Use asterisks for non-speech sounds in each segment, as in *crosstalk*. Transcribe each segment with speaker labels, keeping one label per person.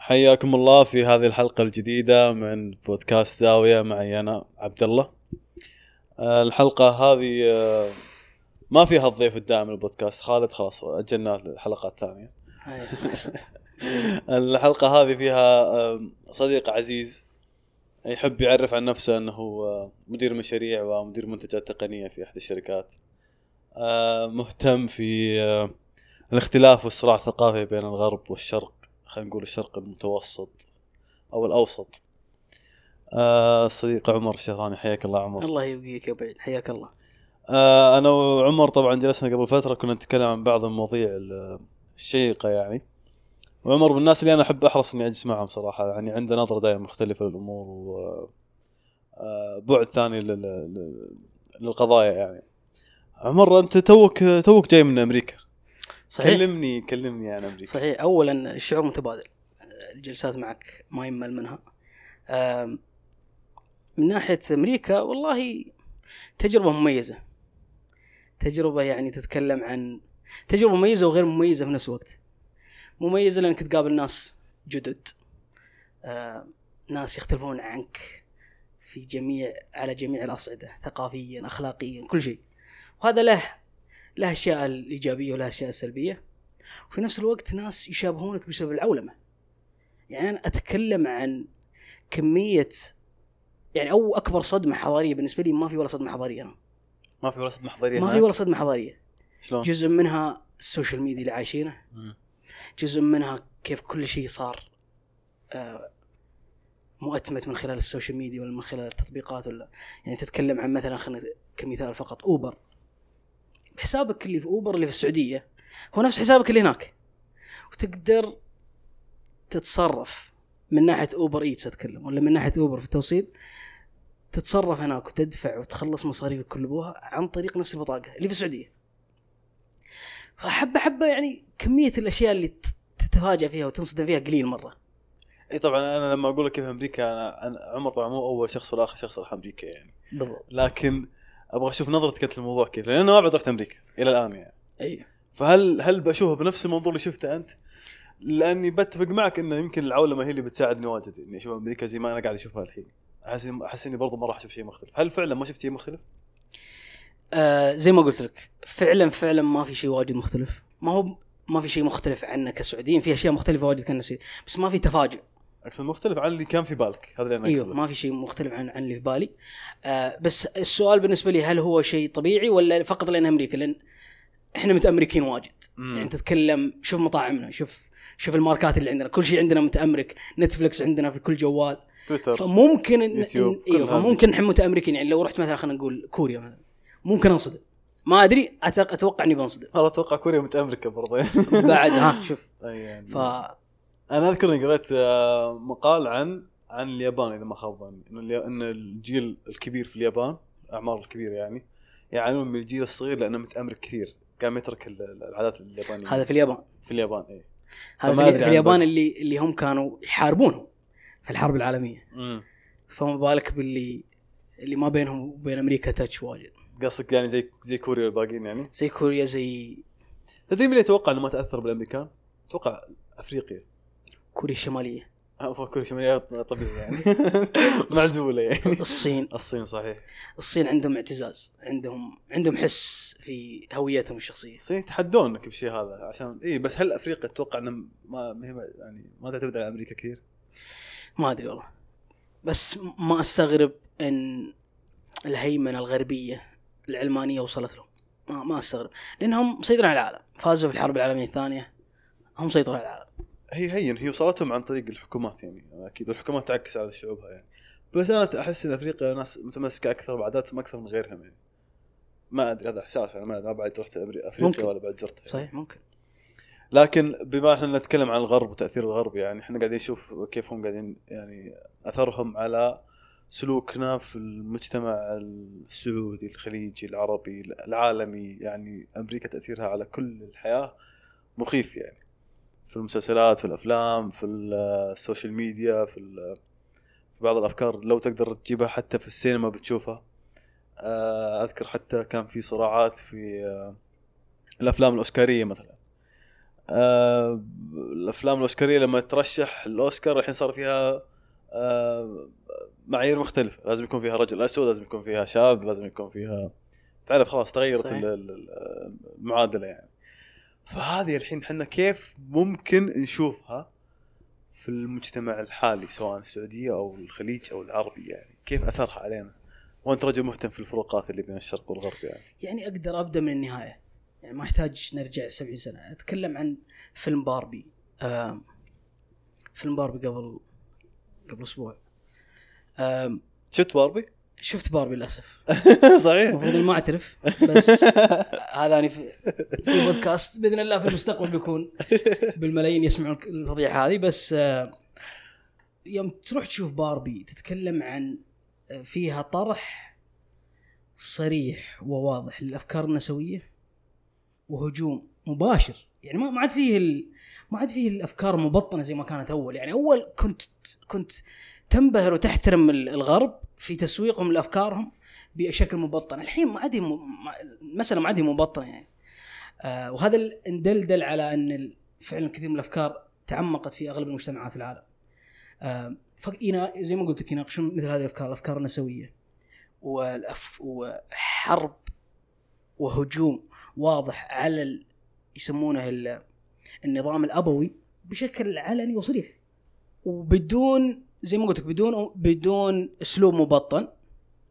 Speaker 1: حياكم الله في هذه الحلقة الجديدة من بودكاست زاوية معي أنا عبد الله. آه، الحلقة هذه آه، ما فيها الضيف الدائم للبودكاست خالد خلاص أجلنا الحلقات الثانية. *laughs* الحلقة هذه فيها آه، صديق عزيز يحب يعرف عن نفسه أنه مدير مشاريع ومدير منتجات تقنية في إحدى الشركات. مهتم في الاختلاف والصراع الثقافي بين الغرب والشرق خلينا نقول الشرق المتوسط أو الأوسط. آه الصديق عمر الشهراني حياك الله عمر.
Speaker 2: الله يبقيك يا بعيد حياك الله.
Speaker 1: آه أنا وعمر طبعا جلسنا قبل فترة كنا نتكلم عن بعض المواضيع ال- الشيقة يعني. وعمر من الناس اللي أنا أحب أحرص إني اجلس معهم صراحة يعني عنده نظرة دائما مختلفة للأمور و آه، بعد ثاني لل- لل- للقضايا يعني. عمر أنت توك توك جاي من أمريكا.
Speaker 2: صحيح.
Speaker 1: كلمني كلمني عن أمريكا.
Speaker 2: صحيح. اولا الشعور متبادل. الجلسات معك ما يمل منها. من ناحية أمريكا والله تجربة مميزة. تجربة يعني تتكلم عن تجربة مميزة وغير مميزة في نفس الوقت. مميزة لأنك تقابل ناس جدد. ناس يختلفون عنك في جميع على جميع الأصعدة ثقافيا اخلاقيا كل شيء. وهذا له له أشياء الايجابيه وله أشياء السلبيه وفي نفس الوقت ناس يشابهونك بسبب العولمة يعني أنا أتكلم عن كمية يعني أو أكبر صدمة حضارية بالنسبة لي ما في ولا صدمة حضارية أنا
Speaker 1: ما في ولا صدمة حضارية
Speaker 2: ما في؟ ولا صدمة حضارية
Speaker 1: شلون؟
Speaker 2: جزء منها السوشيال ميديا اللي عايشينه. جزء منها كيف كل شيء صار آه، مؤتمت من خلال ال social media ولا من خلال التطبيقات ولا يعني تتكلم عن مثلا خلينا كمثال فقط أوبر حسابك اللي في أوبر اللي في السعودية هو نفس حسابك اللي هناك. وتقدر تتصرف من ناحية أوبر ايتس اتكلم ولا من ناحية أوبر في التوصيل تتصرف هناك وتدفع وتخلص مصاريفك كل ابوها عن طريق نفس البطاقة اللي في السعودية. فحبة حبة يعني كمية الأشياء اللي ت- تتفاجأ فيها وتنصدم فيها قليل مرة.
Speaker 1: إي طبعا أنا لما أقول لك كيف أمريكا أنا, أنا عمر طبعا مو أول شخص ولا اخر شخص راح أمريكا يعني.
Speaker 2: بالضبط.
Speaker 1: لكن أبغى أشوف نظرتك انت للموضوع كيف لأن أنا ما بعد رحت أمريكا إلى الآن يعني.
Speaker 2: أي.
Speaker 1: فهل هل بشوفه بنفس المنظور اللي شفته أنت؟ لأني بتفق معك إنه يمكن العولمه هي اللي بتساعدني واجد إني أشوف أمريكا زي ما أنا قاعد أشوفها الحين. أحس أحس إني برضو ما راح أشوف شيء مختلف. هل فعلا ما شفت شيء مختلف؟
Speaker 2: آه زي ما قلت لك فعلا فعلا ما في شيء واجد مختلف. ما هو ما في شيء مختلف عنا كسعوديين في أشياء مختلفة واجد كنا بس ما في تفاجؤ
Speaker 1: أقصد مختلف عن اللي كان في بالك. هذا اللي
Speaker 2: أنا
Speaker 1: إيوه
Speaker 2: ما في شيء مختلف عن عن اللي في بالي. آه بس السؤال بالنسبة لي هل هو شيء طبيعي ولا فقط لأن أمريكا لأن إحنا متأمركين واجد.
Speaker 1: مم.
Speaker 2: يعني تتكلم شوف مطاعمنا شوف شوف الماركات اللي عندنا. كل شيء عندنا متأمرك. نتفلكس عندنا في كل جوال.
Speaker 1: تويتر
Speaker 2: فممكن إن
Speaker 1: يوتيوب،
Speaker 2: إن
Speaker 1: إيوه.
Speaker 2: فممكن إحنا متأمركين. يعني لو رحت مثلا خلينا نقول كوريا مثلا. ممكن أنصدم. ما أدري أتوقع إني بنصدم.
Speaker 1: والله أتوقع كوريا متامريكا برضه.
Speaker 2: بعد ها شوف. *laughs*
Speaker 1: يعني.
Speaker 2: ف
Speaker 1: أنا أذكر إني قريت آه، مقال عن عن اليابان إذا ما خاب ظني. ان الجيل الكبير في اليابان الأعمار الكبيرة يعني يعانون من الجيل الصغير لأنه متامرك كثير. قام يترك ال- العادات اليابانية.
Speaker 2: هذا في اليابان.
Speaker 1: في اليابان اي
Speaker 2: هذا في, اليابان. اللي اللي هم كانوا يحاربونهم في الحرب العالمية.
Speaker 1: امم
Speaker 2: فما بالك باللي اللي ما بينهم وبين أمريكا تاتش واجد.
Speaker 1: قصدك يعني زي زي كوريا والباقيين يعني؟
Speaker 2: زي كوريا زي
Speaker 1: تدري من يتوقع إنه ما تأثر بالأمريكان؟ أتوقع أفريقيا.
Speaker 2: كوريا
Speaker 1: الشمالية. كوريا الشمالية طبيعي يعني. *laughs* معزولة يعني.
Speaker 2: الصين.
Speaker 1: الصين صحيح.
Speaker 2: الصين عندهم اعتزاز عندهم عندهم حس في هويتهم الشخصية.
Speaker 1: الصين يتحدونك بالشيء هذا عشان اي بس هل أفريقيا تتوقع إنه ما يعني ما تعتمد على أمريكا كثير؟
Speaker 2: ما أدري والله. بس ما أستغرب إن الهيمنة الغربية العلمانية وصلت لهم. ما, ما أستغرب. لأنهم مسيطرين على العالم. فازوا في الحرب العالمية الثانية هم سيطروا على العالم.
Speaker 1: هي هين هي وصلتهم عن طريق الحكومات يعني أكيد والحكومات تعكس على شعوبها يعني. بس أنا أحس إن أفريقيا ناس متمسكة أكثر بعاداتهم أكثر من غيرهم يعني. ما أدري هذا إحساس أنا ما ما بعد رحت أفريقيا
Speaker 2: ممكن.
Speaker 1: ولا بعد زرتها يعني.
Speaker 2: صحيح ممكن.
Speaker 1: لكن بما إحنا نتكلم عن الغرب وتأثير الغرب يعني إحنا قاعدين نشوف كيف هم قاعدين يعني أثرهم على سلوكنا في المجتمع السعودي الخليجي العربي العالمي يعني. أمريكا تأثيرها على كل الحياة مخيف يعني. في المسلسلات في الأفلام في ال social media في ال- في بعض الأفكار لو تقدر تجيبها حتى في السينما بتشوفها. آه، أذكر حتى كان في صراعات في آه، الأفلام الأوسكارية مثلا. آه الأفلام الأوسكارية لما ترشح الأوسكار الحين صار فيها آه معايير مختلفة. لازم يكون فيها رجل أسود لازم يكون فيها شاذ لازم يكون فيها تعرف خلاص تغيرت
Speaker 2: صحيح.
Speaker 1: ال- ال- المعادلة يعني. فهذه الحين إحنا كيف ممكن نشوفها في المجتمع الحالي سواء السعودية أو الخليج أو العربي يعني كيف أثرها علينا؟ وأنت رجل مهتم في الفروقات اللي بين الشرق والغرب يعني.
Speaker 2: يعني أقدر أبدأ من النهاية. يعني ما احتاج نرجع 70 سنة. أتكلم عن فيلم باربي. آم، فيلم باربي قبل قبل أسبوع.
Speaker 1: شفت باربي؟
Speaker 2: شفت باربي للأسف. *laughs*
Speaker 1: صحيح.
Speaker 2: المفروض ما أعترف بس *laughs* هذا أنا في, في بودكاست بإذن الله في المستقبل بيكون بالملايين يسمعون الفضيحه هذه بس آه، يوم تروح تشوف باربي تتكلم عن آه، فيها طرح صريح وواضح للأفكار النسوية وهجوم مباشر. يعني ما ما عاد فيه ال... ما عاد فيه الأفكار مبطنة زي ما كانت أول. يعني أول كنت كنت تنبهر وتحترم ال- الغرب في تسويقهم لأفكارهم بشكل مبطن. الحين ما عاد المسألة ما عاد مبطنة يعني. آه وهذا ال- اندلدل على أن فعلا كثير من الأفكار تعمقت في أغلب المجتمعات في العالم. آه زي ما قلت لك يناقشون مثل هذه الأفكار الأفكار النسوية والأف وحرب وهجوم واضح على ال... يسمونه ال... النظام الأبوي بشكل علني وصريح. وبدون زي ما قلت لك بدون بدون أسلوب مبطن.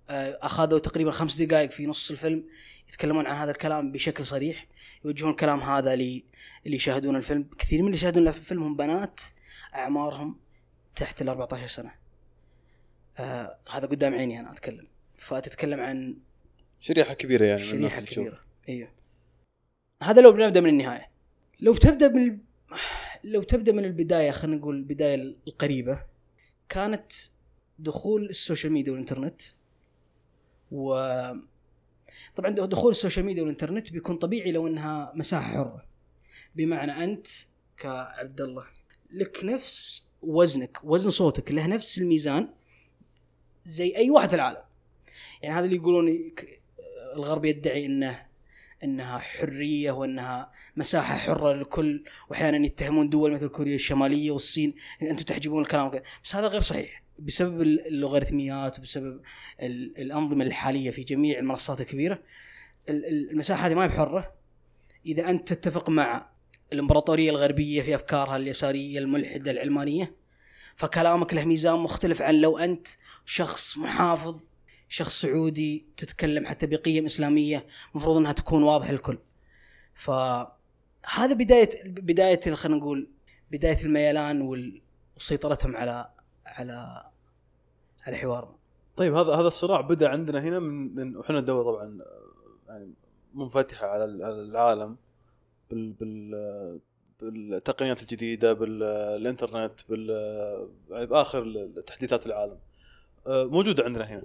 Speaker 2: آه، أخذوا تقريبا خمس دقائق في نص الفيلم يتكلمون عن هذا الكلام بشكل صريح يوجهون الكلام هذا لي اللي يشاهدون الفيلم. كثير من اللي يشاهدون الفيلم هم بنات أعمارهم تحت ال 14 سنة. آه هذا قدام عيني أنا أتكلم. فتتكلم عن
Speaker 1: شريحة كبيرة يعني من الناس
Speaker 2: شريحه. كبيرة. إيوه. هذا لو بنبدأ من النهاية. لو تبدأ من ال- لو تبدأ من البداية خلينا نقول البداية القريبة كانت دخول ال social media والإنترنت و طبعا دخول ال social media والإنترنت بيكون طبيعي لو إنها مساحة حرة. بمعنى أنت كعبد الله لك نفس وزنك وزن صوتك له نفس الميزان زي أي واحد في العالم. يعني هذا اللي يقولون الغرب يدعي إنه إنها حرية وإنها مساحة حرة للكل واحيانا يتهمون دول مثل كوريا الشمالية والصين إن أنتم تحجبون الكلام وكذا. بس هذا غير صحيح. بسبب اللوغاريتميات وبسبب ال- الأنظمة الحالية في جميع المنصات الكبيرة ال- ال- المساحة هذه ما هي بحرة. إذا أنت تتفق مع الإمبراطورية الغربية في أفكارها اليسارية الملحدة العلمانية فكلامك له ميزان مختلف عن لو أنت شخص محافظ شخص سعودي تتكلم حتى بقيم إسلامية المفروض إنها تكون واضحة للكل. فهذا بداية بداية خلينا نقول بداية الميلان وسيطرتهم على على على حوارنا.
Speaker 1: طيب هذا هذا الصراع بدأ عندنا هنا من من وحنا دوله طبعا يعني منفتحة على ال- على العالم بال بال بالتقنيات الجديدة بالانترنت بال باخر تحديثات العالم آه، موجودة عندنا هنا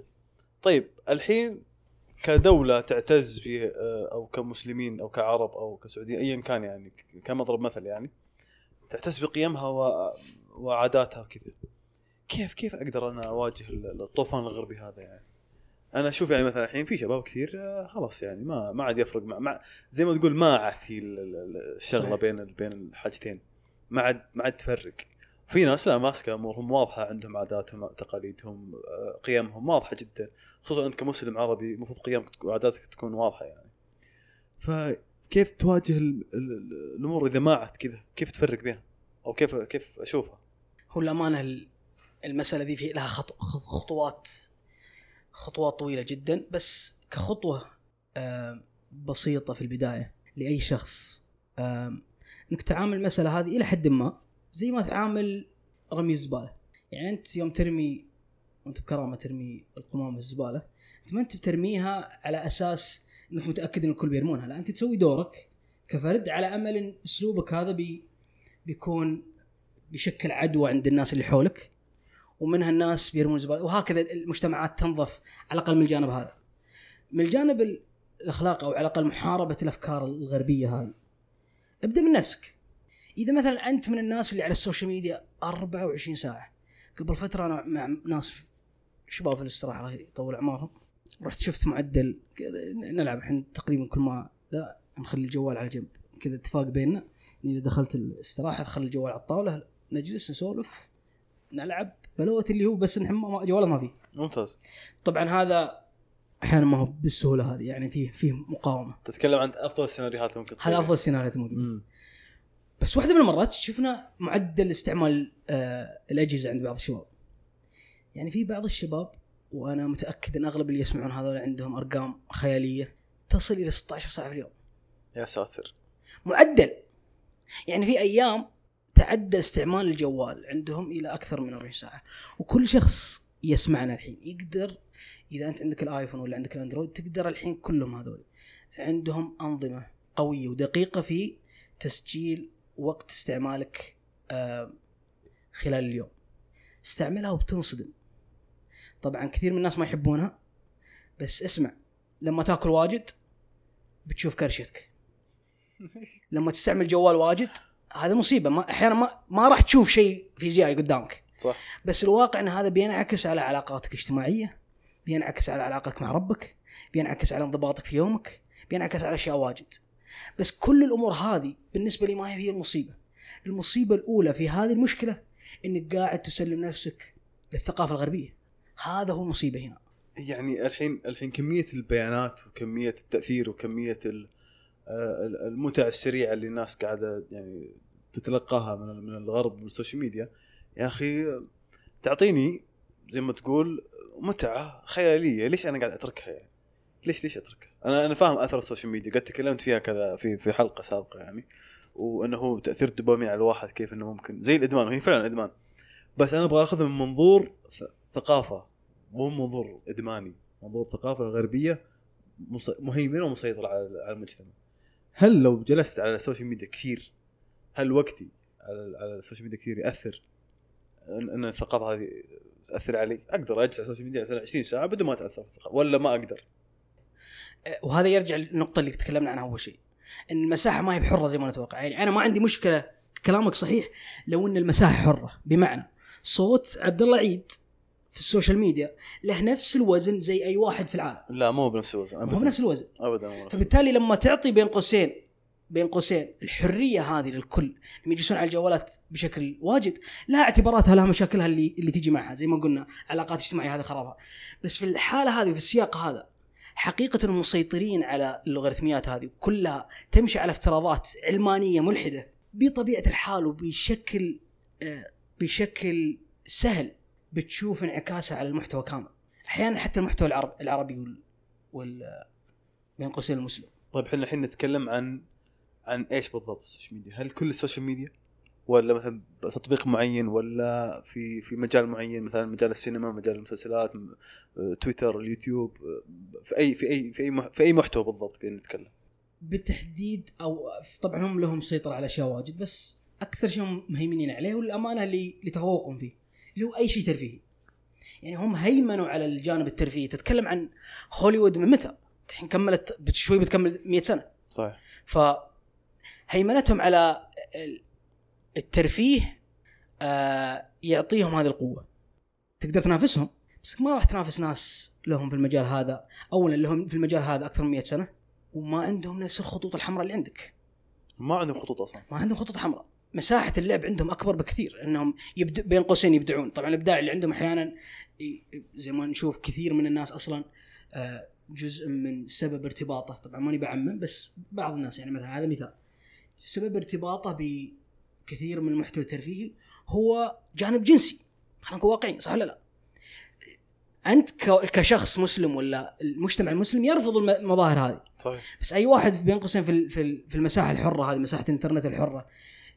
Speaker 1: طيب الحين كدولة تعتز فيه آه، أو كمسلمين أو كعرب أو كسعوديين ايا كان يعني كمضرب مثل يعني تعتز بقيمها و- وعاداتها وكذا. كيف كيف أقدر أنا أواجه ال- الطوفان الغربي هذا يعني؟ أنا أشوف يعني مثلا الحين في شباب كثير آه، خلاص يعني ما ما عاد يفرق مع, مع زي ما تقول ما عاد ال-
Speaker 2: الشغلة.
Speaker 1: بين بين الحاجتين. ما عاد ما عاد تفرق. في ناس لا ماسكة امورهم واضحة عندهم عاداتهم تقاليدهم آه، قيمهم واضحة جدا. خصوصا أنت كمسلم عربي المفروض قيمك تك- وعاداتك تكون واضحة يعني. فكيف تواجه ال- ال- الأمور إذا ما عاد كذا؟ كيف تفرق بينها أو كيف كيف أشوفها؟
Speaker 2: هو الأمانة ال- المسألة دي في لها خطو خطوات خطوات طويلة جدا. بس كخطوة آه، بسيطة في البداية لأي شخص آه، إنك تعامل المسألة هذه إلى حد ما. زي ما تعامل رمي الزباله يعني أنت يوم ترمي وأنت بكرامة ترمي القمامة الزبالة أنت ما أنت بترميها على أساس إنك متأكد إن الكل بيرمونها لا أنت تسوي دورك كفرد على أمل إن أسلوبك هذا بي بيكون بيشكل عدوى عند الناس اللي حولك ومنها الناس بيرمون زباله وهكذا المجتمعات تنظف على الأقل من الجانب هذا. من الجانب ال- الأخلاقي أو على الأقل محاربة الأفكار الغربية هذه. ابدأ من نفسك. إذا مثلا أنت من الناس اللي على ال social media 24 ساعة. قبل فترة أنا مع ناس شباب في الاستراحة الله يطول اعمارهم رحت شفت معدل كذا نلعب إحنا تقريبا كل ما ذا نخلي الجوال على جنب. كذا اتفاق بيننا. إذا دخلت الاستراحة خل الجوال على الطاولة نجلس نسولف نلعب. بلوت اللي هو بس نحن ما- جوالات ما فيه.
Speaker 1: ممتاز.
Speaker 2: طبعا هذا أحيانا ما هو بالسهولة هذه يعني فيه فيه مقاومة.
Speaker 1: تتكلم عن أفضل السيناريوهات ممكن
Speaker 2: هذا أفضل السيناريوهات الموجوده. بس واحدة من المرات شفنا معدل استعمال آه الأجهزة عند بعض الشباب. يعني في بعض الشباب وأنا متأكد إن أغلب اللي يسمعون هذول عندهم أرقام خيالية تصل إلى 16 ساعة في اليوم.
Speaker 1: يا ساتر.
Speaker 2: معدل! يعني في أيام تعدى استعمال الجوال عندهم إلى أكثر من 40 ساعة وكل شخص يسمعنا الحين. يقدر إذا أنت عندك الآيفون ولا عندك الأندرويد تقدر الحين كلهم هذول. عندهم أنظمة قوية ودقيقة في تسجيل وقت استعمالك آه، خلال اليوم. استعملها وبتنصدم. طبعا كثير من الناس ما يحبونها بس اسمع لما تاكل واجد بتشوف كرشتك. لما تستعمل جوال واجد هذا مصيبة. ما أحيانا ما, ما راح تشوف شيء فيزيائي قدامك.
Speaker 1: صح.
Speaker 2: بس الواقع إن هذا بينعكس على علاقاتك الاجتماعية بينعكس على علاقتك مع ربك بينعكس على انضباطك في يومك بينعكس على أشياء واجد. بس كل الأمور هذه بالنسبة لي ما هي المصيبة. المصيبة الأولى في هذه المشكلة إنك قاعد تسلم نفسك للثقافة الغربية. هذا هو المصيبة هنا.
Speaker 1: يعني الحين الحين كمية البيانات وكمية التأثير وكمية آه، ال- المتع السريعة اللي الناس قاعدة يعني تتلقاها من من الغرب وال social media يا أخي تعطيني زي ما تقول متعة خيالية. ليش أنا قاعد أتركها يعني؟ ليش ليش اتركها أنا أنا فاهم أثر ال social media. قد تكلمت فيها كذا في في حلقة سابقة يعني. وأنه هو تأثير الدوبامين على الواحد كيف إنه ممكن زي الإدمان وهي فعلا إدمان. بس أنا أبغى اخذها من منظور ثقافة. مو من منظور إدماني. منظور ثقافة غربية مهيمنة ومسيطرة على المجتمع. هل لو جلست على ال social media كثير هل وقتي على ال social media كثير يأثر؟ ان الثقافة هذه تأثر علي؟ أقدر أجلس على ال social media مثلا 20 ساعة بدون ما تاثر في الثقافة ولا ما أقدر.
Speaker 2: وهذا يرجع للنقطة اللي تكلمنا عنها أول شيء. إن المساحة ما هي بحرة زي ما نتوقع. يعني أنا ما عندي مشكلة كلامك صحيح لو إن المساحة حرة. بمعنى صوت عبد الله عيد في ال social media له نفس الوزن زي أي واحد في العالم.
Speaker 1: لا مو بنفس الوزن ابدا.
Speaker 2: بنفس الوزن.
Speaker 1: ابدا مو بنفس الوزن.
Speaker 2: فبالتالي لما تعطي بين قوسين بين قوسين الحرية هذه للكل لما يجلسون على الجوالات بشكل واجد لها اعتباراتها لها مشاكلها اللي اللي تيجي معها زي ما قلنا علاقات اجتماعية هذا خرابها بس في الحالة هذه في السياق هذا انهم مسيطرين على اللوغاريتميات هذه كلها تمشي على افتراضات علمانية ملحدة بطبيعة الحال وبشكل آه، بشكل سهل بتشوف انعكاسها على المحتوى كامل أحيانا حتى المحتوى العرب العربي وال, وال بين قوسين المسلم
Speaker 1: طيب إحنا الحين نتكلم عن عن إيش بالضبط ال social media؟ هل كل ال social media؟ ولا مثلا تطبيق معين ولا في في مجال معين مثلا مجال السينما مجال المسلسلات م- تويتر اليوتيوب في أي في أي في أي في أي محتوى بالضبط كذا نتكلم.
Speaker 2: بالتحديد أو طبعا هم لهم سيطرة على أشياء واجد بس أكثر شيء هم مهيمنين عليه والامانه اللي لتفوقهم فيه اللي هو أي شيء ترفيهي. يعني هم هيمنوا على الجانب الترفيهي. تتكلم عن هوليوود من متى؟ الحين كملت شوي بتكمل 100 سنة.
Speaker 1: صحيح.
Speaker 2: ف هيمنتهم على الترفيه آه يعطيهم هذه القوة. تقدر تنافسهم؟ بس ما راح تنافس ناس لهم في المجال هذا اولا لهم في المجال هذا أكثر من 100 سنة وما عندهم نفس الخطوط الحمراء اللي عندك.
Speaker 1: ما عندهم خطوط أصلا.
Speaker 2: ما عندهم خطوط حمراء. مساحة اللعب عندهم أكبر بكثير أنهم يبدأ بين قوسين يبدعون. طبعا الإبداع اللي عندهم أحيانا ي- زي ما نشوف كثير من الناس أصلا آه، جزء من سبب ارتباطه. طبعا ماني بعمم بس بعض الناس يعني مثلا هذا مثال. سبب ارتباطه بكثير من المحتوى الترفيهي هو جانب جنسي. خلينا نكون واقعيين صح ولا لا؟ أنت ك- كشخص مسلم ولا المجتمع المسلم يرفض الم- المظاهر هذه.
Speaker 1: صحيح.
Speaker 2: بس أي واحد بين قوسين في في ال- في المساحة الحرة هذه مساحة الإنترنت الحرة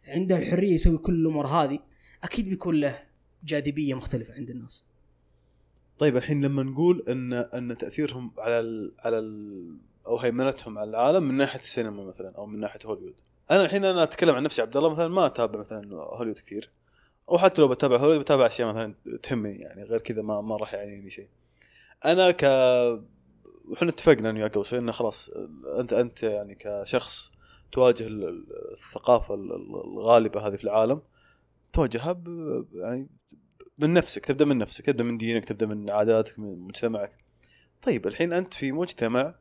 Speaker 2: عنده الحرية يسوي كل الأمور هذه أكيد بيكون له جاذبية مختلفة عند الناس.
Speaker 1: طيب الحين لما نقول إن إن تأثيرهم على ال على ال أو هيمنتهم على العالم من ناحية السينما مثلا أو من ناحية هوليوود أنا الحين أنا أتكلم عن نفسي عبد الله مثلا ما أتابع مثلا هوليوود كثير. أو حتى لو بتابع هوليوود بتابع أشياء مثلا تهمني يعني غير كذا ما ما راح يعنيني شيء. أنا ك وحنا اتفقنا أنا قبل شوي إنه خلاص انت أنت يعني كشخص تواجه ال- ال- الثقافة ال- ال- الغالبة هذه في العالم تواجهها ب- يعني من نفسك تبدأ من نفسك تبدأ من دينك تبدأ من عاداتك من مجتمعك. طيب الحين أنت في مجتمع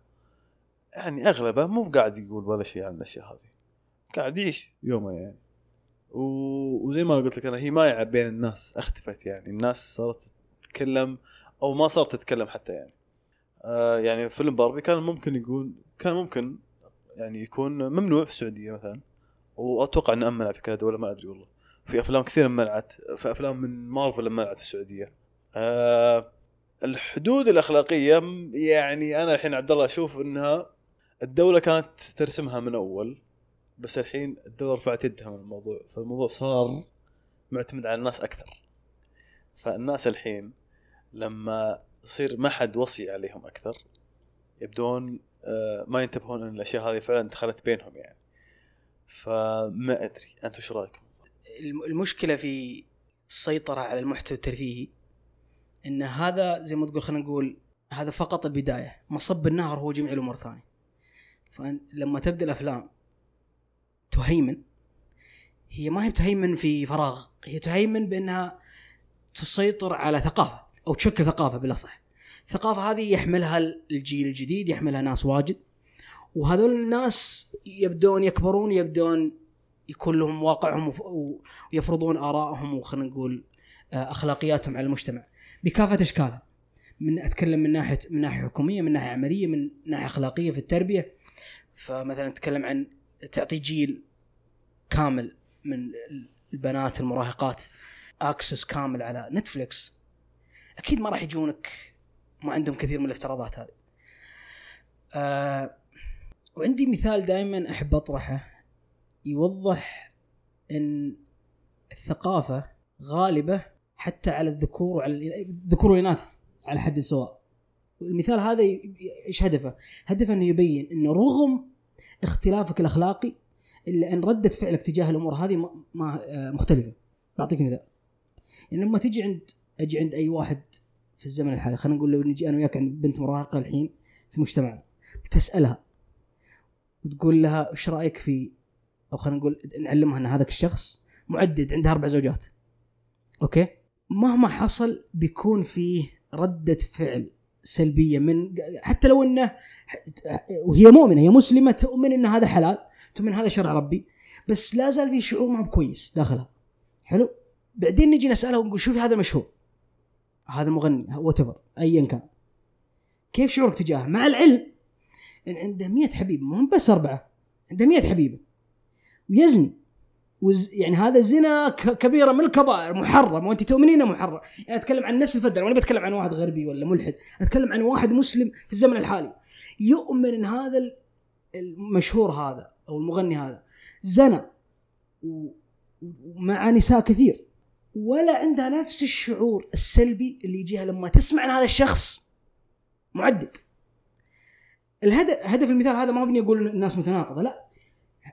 Speaker 1: يعني أغلبه مو قاعد يقول ولا شيء عن الأشياء هذه. قاعد يعيش يومه يعني. و... وزي ما قلت لك أنا هي مايعه بين الناس اختفت يعني. الناس صارت تتكلم أو ما صارت تتكلم حتى يعني. آه يعني فيلم باربي كان ممكن يقول كان ممكن يعني يكون ممنوع في السعودية مثلا. وأتوقع إنه منع في كذا دوله ما أدري والله. في أفلام كثير منعت في أفلام من مارفل منعت في السعودية. آه الحدود الأخلاقية يعني أنا الحين عبد الله أشوف إنها الدولة كانت ترسمها من أول. بس الحين الدولة رفعت يدها من الموضوع فالموضوع صار معتمد على الناس أكثر. فالناس الحين لما يصير ما حد وصي عليهم أكثر يبدون آه، ما ينتبهون إن الأشياء هذه فعلا دخلت بينهم يعني. فما أدري انت وش رأيكم؟
Speaker 2: الم- المشكلة في السيطرة على المحتوى الترفيهي إن هذا زي ما تقول خلينا نقول هذا فقط البداية. مصب النهر هو جميع الأمور الثانية. فلما تبدأ الأفلام تهيمن. هي ما هي بتهيمن في فراغ هي تهيمن بأنها تسيطر على ثقافة أو تشكل ثقافة بالاصح الثقافه هذه يحملها الجيل الجديد يحملها ناس واجد. وهذول الناس يبدون يكبرون يبدون يكون لهم واقعهم ويفرضون آرائهم وخلينا نقول آه، أخلاقياتهم على المجتمع. بكافة إشكالها. من أتكلم من ناحية من ناحية حكومية من ناحية عملية من ناحية أخلاقية في التربية. فمثلا نتكلم عن تعطي جيل كامل من البنات المراهقات access كامل على نتفليكس أكيد ما راح يجونك ما عندهم كثير من الافتراضات هذه. آه وعندي مثال دائما أحب أطرحه. يوضح إن الثقافة غالبة حتى على الذكور وعلى الذكور والإناث على حد سواء. المثال هذا إيش هدفه؟ هدفه إنه يبين إنه رغم اختلافك الأخلاقي الا ان ردة فعلك تجاه الأمور هذه ما, آه، مختلفة. بعطيك مثال. يعني لما تجي عند أجي عند أي واحد في الزمن الحالي خلينا نقول لو نجي أنا وياك عند بنت مراهقة الحين في مجتمعنا بتسألها وتقول لها إيش رأيك في أو خلينا نقول نعلمها إن هذاك الشخص معدد عنده أربع زوجات okay مهما حصل بيكون فيه ردة فعل سلبية من حتى لو إنه وهي مؤمنة هي مسلمة تؤمن إن هذا حلال تؤمن هذا شرع ربي بس لا زال في شعور ما كويس داخلها حلو؟ بعدين نجي نسالها ونقول شوفي هذا مشهور. هذا مغني وات ايا كان. كيف شعورك تجاهه؟ مع العلم إن عنده 100 حبيبه مو بس أربعة عنده 100 حبيبة. ويزني. وز يعني هذا زنا كبيرة من الكبائر محرم وأنت تؤمنين إنه محرم. يعني أتكلم عن نفس الفرد أنا ما بتكلم عن واحد غربي ولا ملحد أتكلم عن واحد مسلم في الزمن الحالي. يؤمن إن هذا ال- المشهور هذا أو المغني هذا زنى ومع نساء كثير. ولا عندها نفس الشعور السلبي اللي يجيها لما تسمع عن هذا الشخص. معدد. الهدف هدف المثال هذا ما بني أقول الناس متناقضة لا.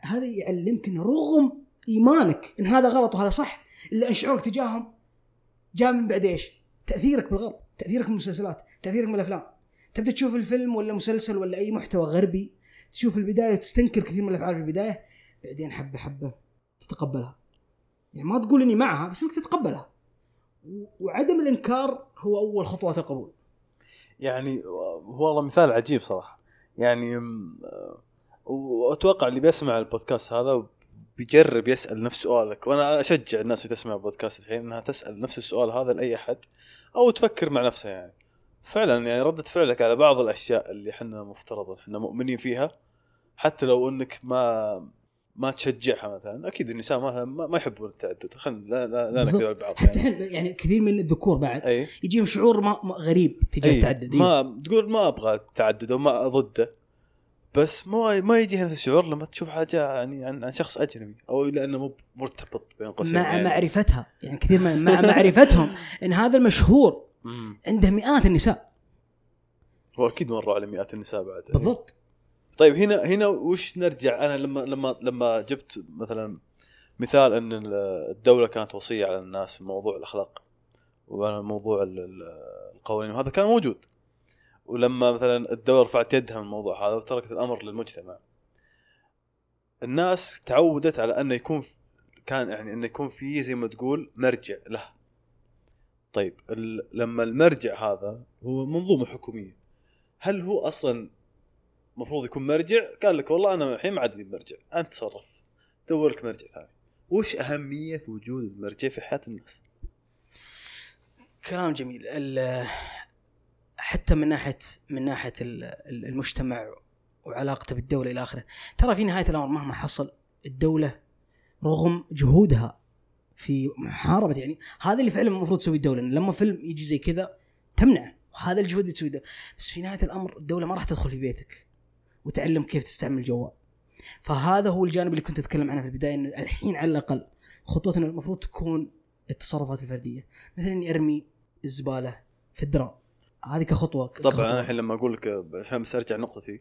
Speaker 2: هذا يعلمك ان رغم إيمانك إن هذا غلط وهذا صح إلا إن شعورك تجاههم جاء من بعد إيش؟ تأثيرك بالغرب، تأثيرك بالمسلسلات، تأثيرك بالأفلام. تبدأ تشوف الفيلم ولا مسلسل ولا أي محتوى غربي تشوف البداية وتستنكر كثير من الأفعال في البداية بعدين حبة حبة تتقبلها. يعني ما تقول إني معها بس إنك تتقبلها. وعدم الإنكار هو أول خطوات القبول.
Speaker 1: يعني والله مثال عجيب صراحة يعني واتوقع اللي بيسمع البودكاست هذا بيجرب يسأل نفس سؤالك. وأنا أشجع الناس اللي تسمع البودكاست الحين إنها تسأل نفس السؤال هذا لأي أحد أو تفكر مع نفسها يعني. فعلا يعني ردة فعلك على بعض الأشياء اللي إحنا مفترض إحنا مؤمنين فيها حتى لو إنك ما ما تشجعها مثلا أكيد النساء ما ما يحبون التعدد. خلينا لا لا, لا. نكذب على بعض
Speaker 2: حتى
Speaker 1: يعني.
Speaker 2: يعني كثير من الذكور بعد
Speaker 1: أي.
Speaker 2: يجيهم شعور ما غريب تجاه
Speaker 1: أي.
Speaker 2: التعدد.
Speaker 1: ما تقول ما أبغى التعدد وما ضده بس ما ما يجي نفس الشعور لما تشوف حاجة يعني عن, عن شخص أجنبي أو لأنه مو مرتبط بين قوسين
Speaker 2: مع
Speaker 1: يعني.
Speaker 2: معرفتها. يعني كثير من مع معرفتهم إن هذا المشهور. عنده مئات النساء.
Speaker 1: هو أكيد مروا على مئات النساء بعد.
Speaker 2: بالضبط.
Speaker 1: طيب هنا هنا وش نرجع؟ أنا لما لما لما جبت مثلا مثال إن الدولة كانت وصية على الناس في موضوع الأخلاق وعلى موضوع ال- ال- القوانين وهذا كان موجود. ولما مثلا الدولة رفعت يدها من الموضوع هذا وتركت الأمر للمجتمع. الناس تعودت على انه يكون كان يعني انه يكون في زي ما تقول مرجع له. طيب لما المرجع هذا هو منظومة حكومية هل هو أصلا المفروض يكون مرجع؟ قال لك والله أنا الحين ما عاد لي مرجع أنت تصرف. دور لك مرجع ثاني. وش أهمية وجود المرجع في حياة الناس؟
Speaker 2: كلام جميل. حتى من ناحيه من ناحية ال- ال- المجتمع وعلاقته بالدولة إلى آخره. ترى في نهاية الأمر مهما حصل الدولة رغم جهودها في محاربة يعني هذا اللي فعلا المفروض تسوي الدولة لما فيلم يجي زي كذا تمنعه وهذا الجهود اللي تسوي الدولة. بس في نهاية الأمر الدولة ما راح تدخل في بيتك وتعلم كيف تستعمل الجوال. فهذا هو الجانب اللي كنت أتكلم عنه في البداية إنه الحين على الأقل خطوتنا المفروض تكون التصرفات الفردية. مثل اني ارمي الزباله في الدرام هذه كخطوة
Speaker 1: طبعا. أنا الحين لما أقول لك عشان بس ارجع نقطتي.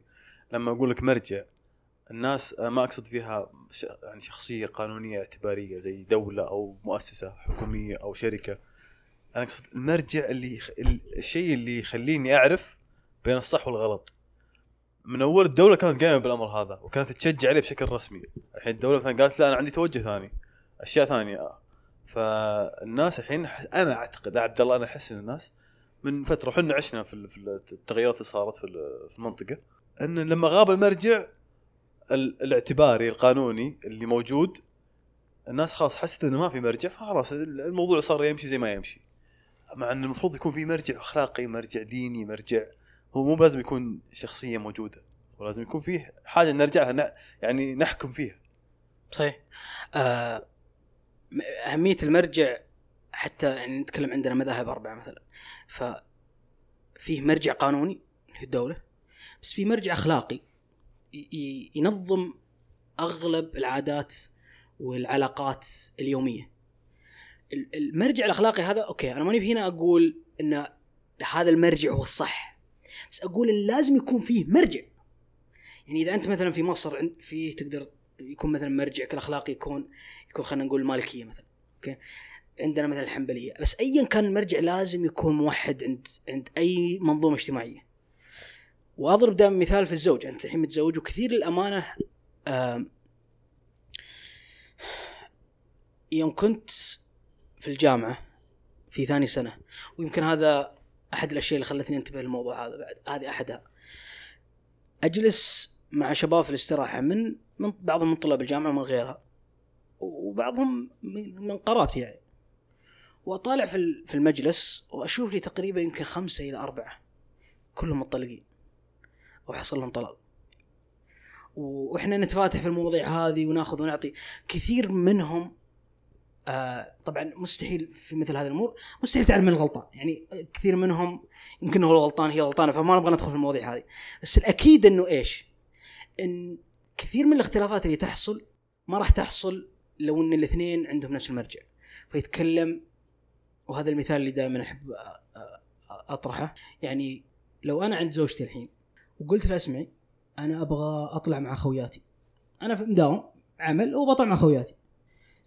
Speaker 1: لما أقول لك مرجع الناس ما أقصد فيها يعني شخصية قانونية اعتبارية زي دولة أو مؤسسة حكومية أو شركة. أنا أقصد المرجع اللي الشيء اللي يخليني أعرف بين الصح والغلط. من أول الدولة كانت قايمة بالأمر هذا وكانت تشجع عليه بشكل رسمي. الحين الدولة مثلا قالت لا أنا عندي توجه ثاني أشياء ثانية. فالناس الحين أنا أعتقد عبد الله أنا أحس إن الناس من فترة وحنا عشنا في ال- في التغيرات اللي صارت في ال- في المنطقة إن لما غاب المرجع ال- الاعتباري القانوني اللي موجود الناس خلاص حست إنه ما في مرجع فخلاص الموضوع صار يمشي زي ما يمشي. مع إن المفروض يكون في مرجع أخلاقي مرجع ديني مرجع هو مو لازم يكون شخصية موجودة ولازم يكون فيه حاجة نرجع لها يعني نحكم فيها.
Speaker 2: صحيح. آه أهمية المرجع حتى يعني نتكلم عندنا مذاهب أربعة مثلا. ففيه مرجع قانوني الدولة بس في مرجع أخلاقي ينظم أغلب العادات والعلاقات اليومية. ال- المرجع الأخلاقي هذا okay أنا ماني هنا أقول أن هذا المرجع هو الصح بس أقول أن لازم يكون فيه مرجع. يعني إذا أنت مثلا في مصر فيه تقدر يكون مثلا مرجعك الأخلاقي يكون يكون خلينا نقول المالكيه مثلا okay؟ عندنا مثلا الحنبلية. بس ايا كان المرجع لازم يكون موحد عند عند أي منظومة اجتماعية. وأضرب دائما مثال في الزوج. أنت الحين متزوج وكثير للأمانة آم، يوم كنت في الجامعة في ثاني سنة ويمكن هذا أحد الأشياء اللي خلتني أنتبه للموضوع هذا بعد. هذه أحدها. أجلس مع شباب في الاستراحة من من بعضهم من طلاب الجامعة ومن غيرها. وبعضهم من قرابتي يعني. وأطالع في في المجلس وأشوف لي تقريبا يمكن خمسة إلى أربعة. كلهم مطلقين أو حصل لهم طلاق وإحنا نتفاتح في المواضيع هذه وناخذ ونعطي. كثير منهم آه طبعا مستحيل في مثل هذه الأمور مستحيل تعرف من الغلطان. يعني كثير منهم يمكن هو الغلطان هي غلطانه فما نبغى ندخل في المواضيع هذه. بس الأكيد إنه إيش؟ إن كثير من الاختلافات اللي تحصل ما راح تحصل لو إن الاثنين عندهم نفس المرجع. فيتكلم وهذا المثال اللي دائما أحب أ- أ- أطرحه. يعني لو أنا عند زوجتي الحين وقلت لها اسمعي أنا أبغى أطلع مع خوياتي. أنا في مداوم عمل وبطلع مع خوياتي.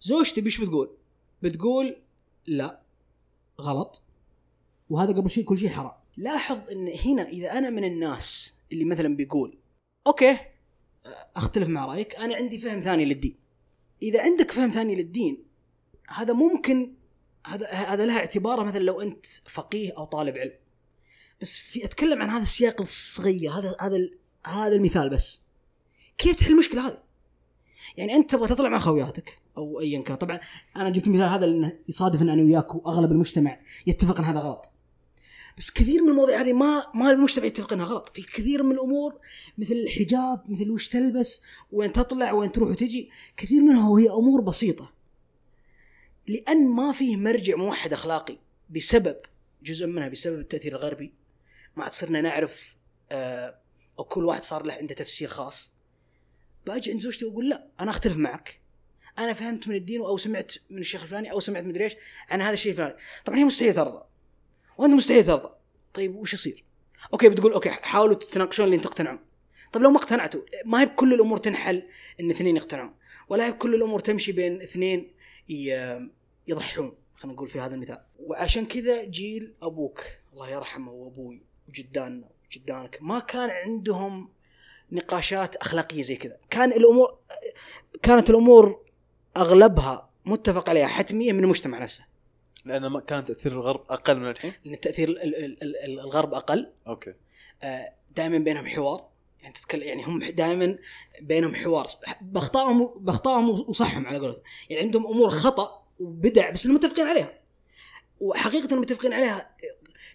Speaker 2: زوجتي بيش بتقول؟ بتقول لا غلط. وهذا قبل شيء كل شيء حرام. لاحظ إن هنا إذا أنا من الناس اللي مثلا بيقول أوكي أختلف مع رأيك أنا عندي فهم ثاني للدين. إذا عندك فهم ثاني للدين هذا ممكن هذا هذا لها اعتباره مثلا لو أنت فقيه أو طالب علم. بس في أتكلم عن هذا السياق الصغير هذا هذا هذا المثال بس. كيف تحل المشكلة هذه؟ يعني أنت تبغى تطلع مع خوياتك أو ايا كان. طبعا أنا جبت المثال هذا لأنه يصادف ان أنا وياك وأغلب المجتمع يتفق إن هذا غلط. بس كثير من المواضيع هذه ما ما المجتمع يتفق إنها غلط. في كثير من الأمور مثل الحجاب مثل وش تلبس وين تطلع وين تروح وتجي كثير منها وهي أمور بسيطة. لأن ما فيه مرجع موحد أخلاقي بسبب جزء منها بسبب التأثير الغربي. ما عاد صرنا نعرف آه أو كل واحد صار له عنده تفسير خاص. باجي عند زوجتي وأقول لا أنا أختلف معك. أنا فهمت من الدين أو سمعت من الشيخ الفلاني أو سمعت مدري إيش عن هذا الشيء الفلاني طبعا هي مستحيل ترضى. وأنت مستحيل ترضى. طيب وش يصير؟ okay بتقول okay حاولوا تتناقشون لين تقتنعون طيب لو ما اقتنعتوا ما هي بكل الأمور تنحل إن اثنين يقتنعون ولا هي بكل الأمور تمشي بين اثنين يضحون خلينا نقول في هذا المثال. وعشان كذا جيل أبوك الله يرحمه وأبوي وجداني وجدانك ما كان عندهم نقاشات أخلاقية زي كذا. كان الأمور كانت الأمور أغلبها متفق عليها حتمية من المجتمع نفسه.
Speaker 1: لأن ما كان تأثير الغرب أقل من الحين؟
Speaker 2: لأن تأثير ال- ال- ال- الغرب أقل.
Speaker 1: أوكي.
Speaker 2: دائما بينهم حوار. يعني تتكلم يعني هم دائما بينهم حوار. باخطائهم بأخطائهم وصحهم على قولتهم. يعني عندهم أمور خطأ وبدع بس إنهم متفقين عليها. وحقيقة متفقين عليها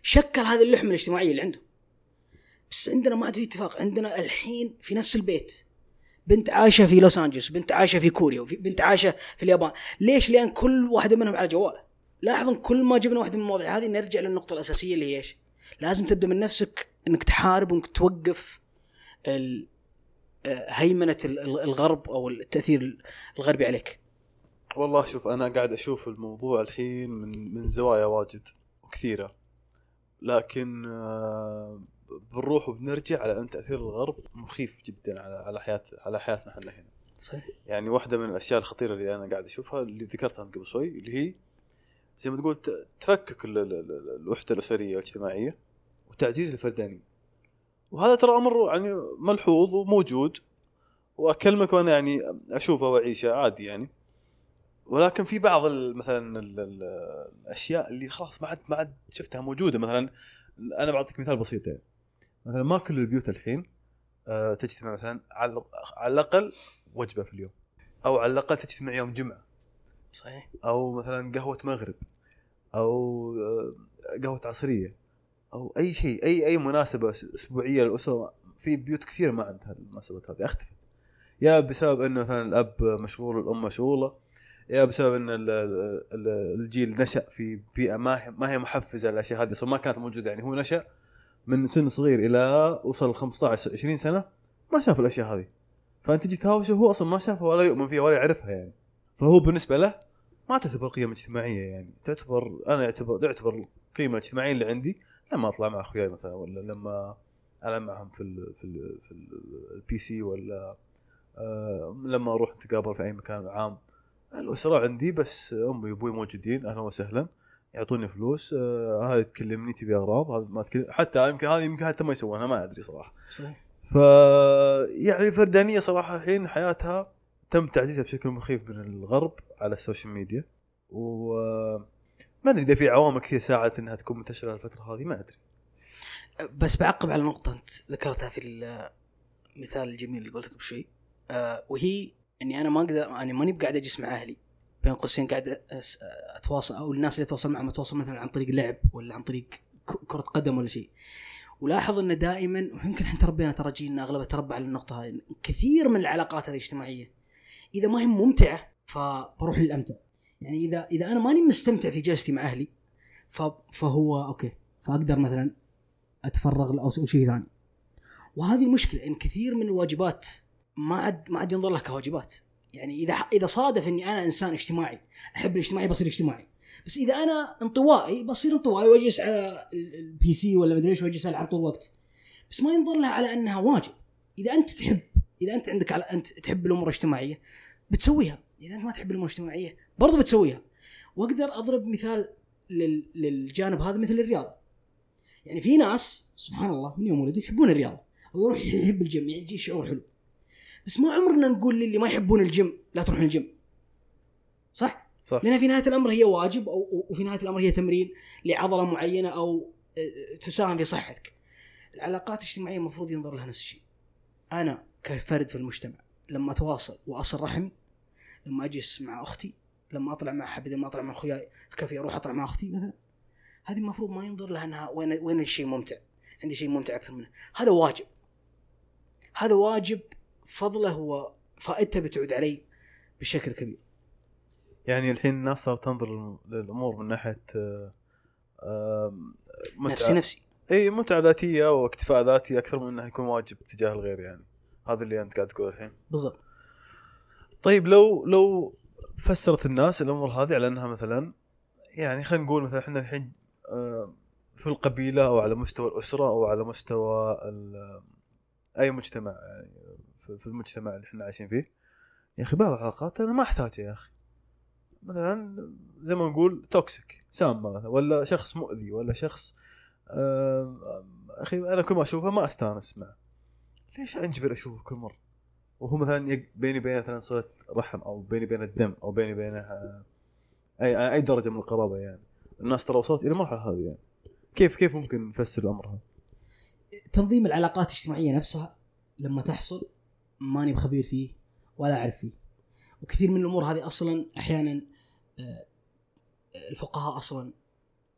Speaker 2: شكل هذه اللحمه الاجتماعيه اللي عندهم بس عندنا ما عاد في اتفاق عندنا الحين في نفس البيت بنت عايشة في لوس أنجلوس بنت عايشة في كوريا وبنت عايشة في اليابان. ليش؟ لأن كل واحدة منهم على جواله لاحظوا كل ما جبنا واحدة من المواضيع هذه نرجع للنقطة الأساسية اللي هي إيش؟ لازم تبدأ من نفسك إنك تحارب وإنك توقف آه، هيمنة ال- ال- الغرب أو التأثير الغربي عليك.
Speaker 1: والله شوف أنا قاعد أشوف الموضوع الحين من من زوايا واجد وكثيرة. لكن آه، بنروح وبنرجع على أن تأثير الغرب مخيف جدا على على حياة على حياتنا إحنا هنا
Speaker 2: صحيح.
Speaker 1: يعني واحدة من الأشياء الخطيرة اللي أنا قاعد أشوفها اللي ذكرتها قبل شوي اللي هي زي ما تقول تفكك ال- ال- ال- الوحدة الأسرية والاجتماعيه وتعزيز الفردانيه وهذا ترى أمر يعني ملحوظ وموجود وأكلمك وأنا يعني أشوفه وأعيشه عادي يعني. ولكن في بعض مثلا ال- ال- الأشياء اللي خلاص ما عاد ما عاد شفتها موجودة. مثلا أنا بعطيك مثال بسيط يعني. مثلا ما كل البيوت الحين آه، تجتمع مثلا على على الأقل وجبة في اليوم أو على الأقل تجتمع يوم جمعة.
Speaker 2: صحيح.
Speaker 1: أو مثلا قهوة مغرب أو آه، قهوة عصرية أو أي شيء أي أي مناسبة أسبوعية للأسرة. في بيوت كثير ما عندها المناسبات هذه أختفت. يا بسبب إنه مثلا الأب مشغول الأم مشغولة يا بسبب إن ال- ال- ال- الجيل نشأ في بيئة ما هي ما هي محفزة للأشياء هذه أصلا ما كانت موجودة يعني. هو نشأ من سن صغير إلى وصل 15 20 سنة ما شاف الأشياء هذه. فأنت تجي تهاوشه هو أصلا ما شافها ولا يؤمن فيها ولا يعرفها يعني. فهو بالنسبة له ما تعتبر قيم اجتماعية يعني. تعتبر أنا يعتبر يعتبر القيمة الاجتماعية اللي عندي لما أطلع مع أخوياي مثلا ولا لما ألعب معهم في ال في ال في ال- ال PC ولا آه لما أروح نتقابل في أي مكان عام. الأسرة عندي بس امي وأبوي موجودين أهلا وسهلا يعطوني فلوس آه هذا تكلمني تبي أغراض هذا ما تكلم حتى يمكن هذه يمكن حتى ما يسوونها ما أدري صراحة.
Speaker 2: صحيح.
Speaker 1: ف يعني الفردانيه صراحة الحين حياتها تم تعزيزها بشكل مخيف من الغرب على السوشيال ميديا و ما أدري إذا في عوامل كثير ساعدت إنها تكون منتشرة الفترة هذه ما أدري.
Speaker 2: بس بعقب على نقطة أنت ذكرتها في المثال الجميل اللي قلته قبل شوي آه وهي إني أنا ما أقدر أنا ماني بقاعد أجلس مع أهلي. بين قوسين قاعد أتواصل أو الناس اللي أتواصل معهم أتواصل مثلا عن طريق لعب ولا عن طريق ك- كرة قدم ولا شيء. ولاحظ أن دائما ويمكن إحنا تربينا ترى جيلنا أغلبه تربى على النقطة هذه كثير من العلاقات هذه الاجتماعية إذا ما هي ممتعة فبروح للأمتع. يعني إذا إذا أنا ماني مستمتع في جلستي مع أهلي ف- فهو أوكي فأقدر مثلا أتفرغ أو شيء ثاني. وهذه المشكلة إن كثير من الواجبات ما عاد ما عاد ينظر لها كواجبات. يعني إذا إذا صادف إني أنا إنسان اجتماعي أحب الاجتماعي بصير اجتماعي. بس إذا أنا انطوائي بصير انطوائي وأجلس على ال- ال PC ولا مدري إيش وأجلس العب طول الوقت. بس ما ينظر لها على أنها واجب. إذا أنت تحب إذا أنت عندك على أنت تحب الأمور الاجتماعية بتسويها. إذا أنت ما تحب الأمور الاجتماعية برضو بتسويها. وأقدر أضرب مثال لل... للجانب هذا مثل الرياضة. يعني في ناس سبحان الله من يوم ولدوا يحبون الرياضة. ويروح يحب الجيم يجي شعور حلو. بس ما عمرنا نقول للي ما يحبون الجيم لا تروحون الجيم صح؟
Speaker 1: صح
Speaker 2: لانها في نهاية الأمر هي واجب أو وفي نهاية الأمر هي تمرين لعضلة معينة أو آه، تساهم في صحتك. العلاقات الاجتماعية المفروض ينظر لها نفس الشيء. أنا كفرد في المجتمع لما أتواصل وأصل رحم لما اجلس مع أختي لما أطلع مع حد لما أطلع مع أخوياي الكافيه أروح أطلع مع أختي مثلا هذه المفروض ما ينظر لها إنها وين وين الشيء ممتع عندي شيء ممتع أكثر منه هذا واجب هذا واجب فضله وفائدته بتعود علي بشكل كبير.
Speaker 1: يعني الحين الناس صارت تنظر للأمور من ناحية آه، آه، متعة-
Speaker 2: نفسي نفسي.
Speaker 1: إي متعة ذاتية واكتفاء ذاتي أكثر من إنه يكون واجب تجاه الغير يعني. هذا اللي أنت قاعد تقوله الحين.
Speaker 2: بالضبط.
Speaker 1: طيب لو لو فسرت الناس الأمور هذه على إنها مثلا يعني خلينا نقول مثلا إحنا الحين آه، في القبيلة أو على مستوى الأسرة أو على مستوى أي مجتمع يعني في المجتمع اللي إحنا عايشين فيه. يا أخي بعض العلاقات أنا ما احتاجها يا أخي. مثلا زي ما نقول توكسيك سامه مثلا ولا شخص مؤذي ولا شخص آه، أخي أنا كل ما أشوفه ما أستانس معه. ليش أنجبر أشوفه كل مرة؟ وهو مثلا بيني وبينه مثلا صله رحم أو بيني وبينه الدم أو بيني وبينه آه، أي أي درجة من القرابة يعني. الناس ترى وصلت إلى المرحلة هذه يعني. كيف كيف ممكن نفسر الأمر هذا؟
Speaker 2: تنظيم العلاقات الاجتماعية نفسها لما تحصل ماني بخبير فيه ولا أعرف فيه. وكثير من الأمور هذه أصلا أحيانا آه، الفقهاء أصلا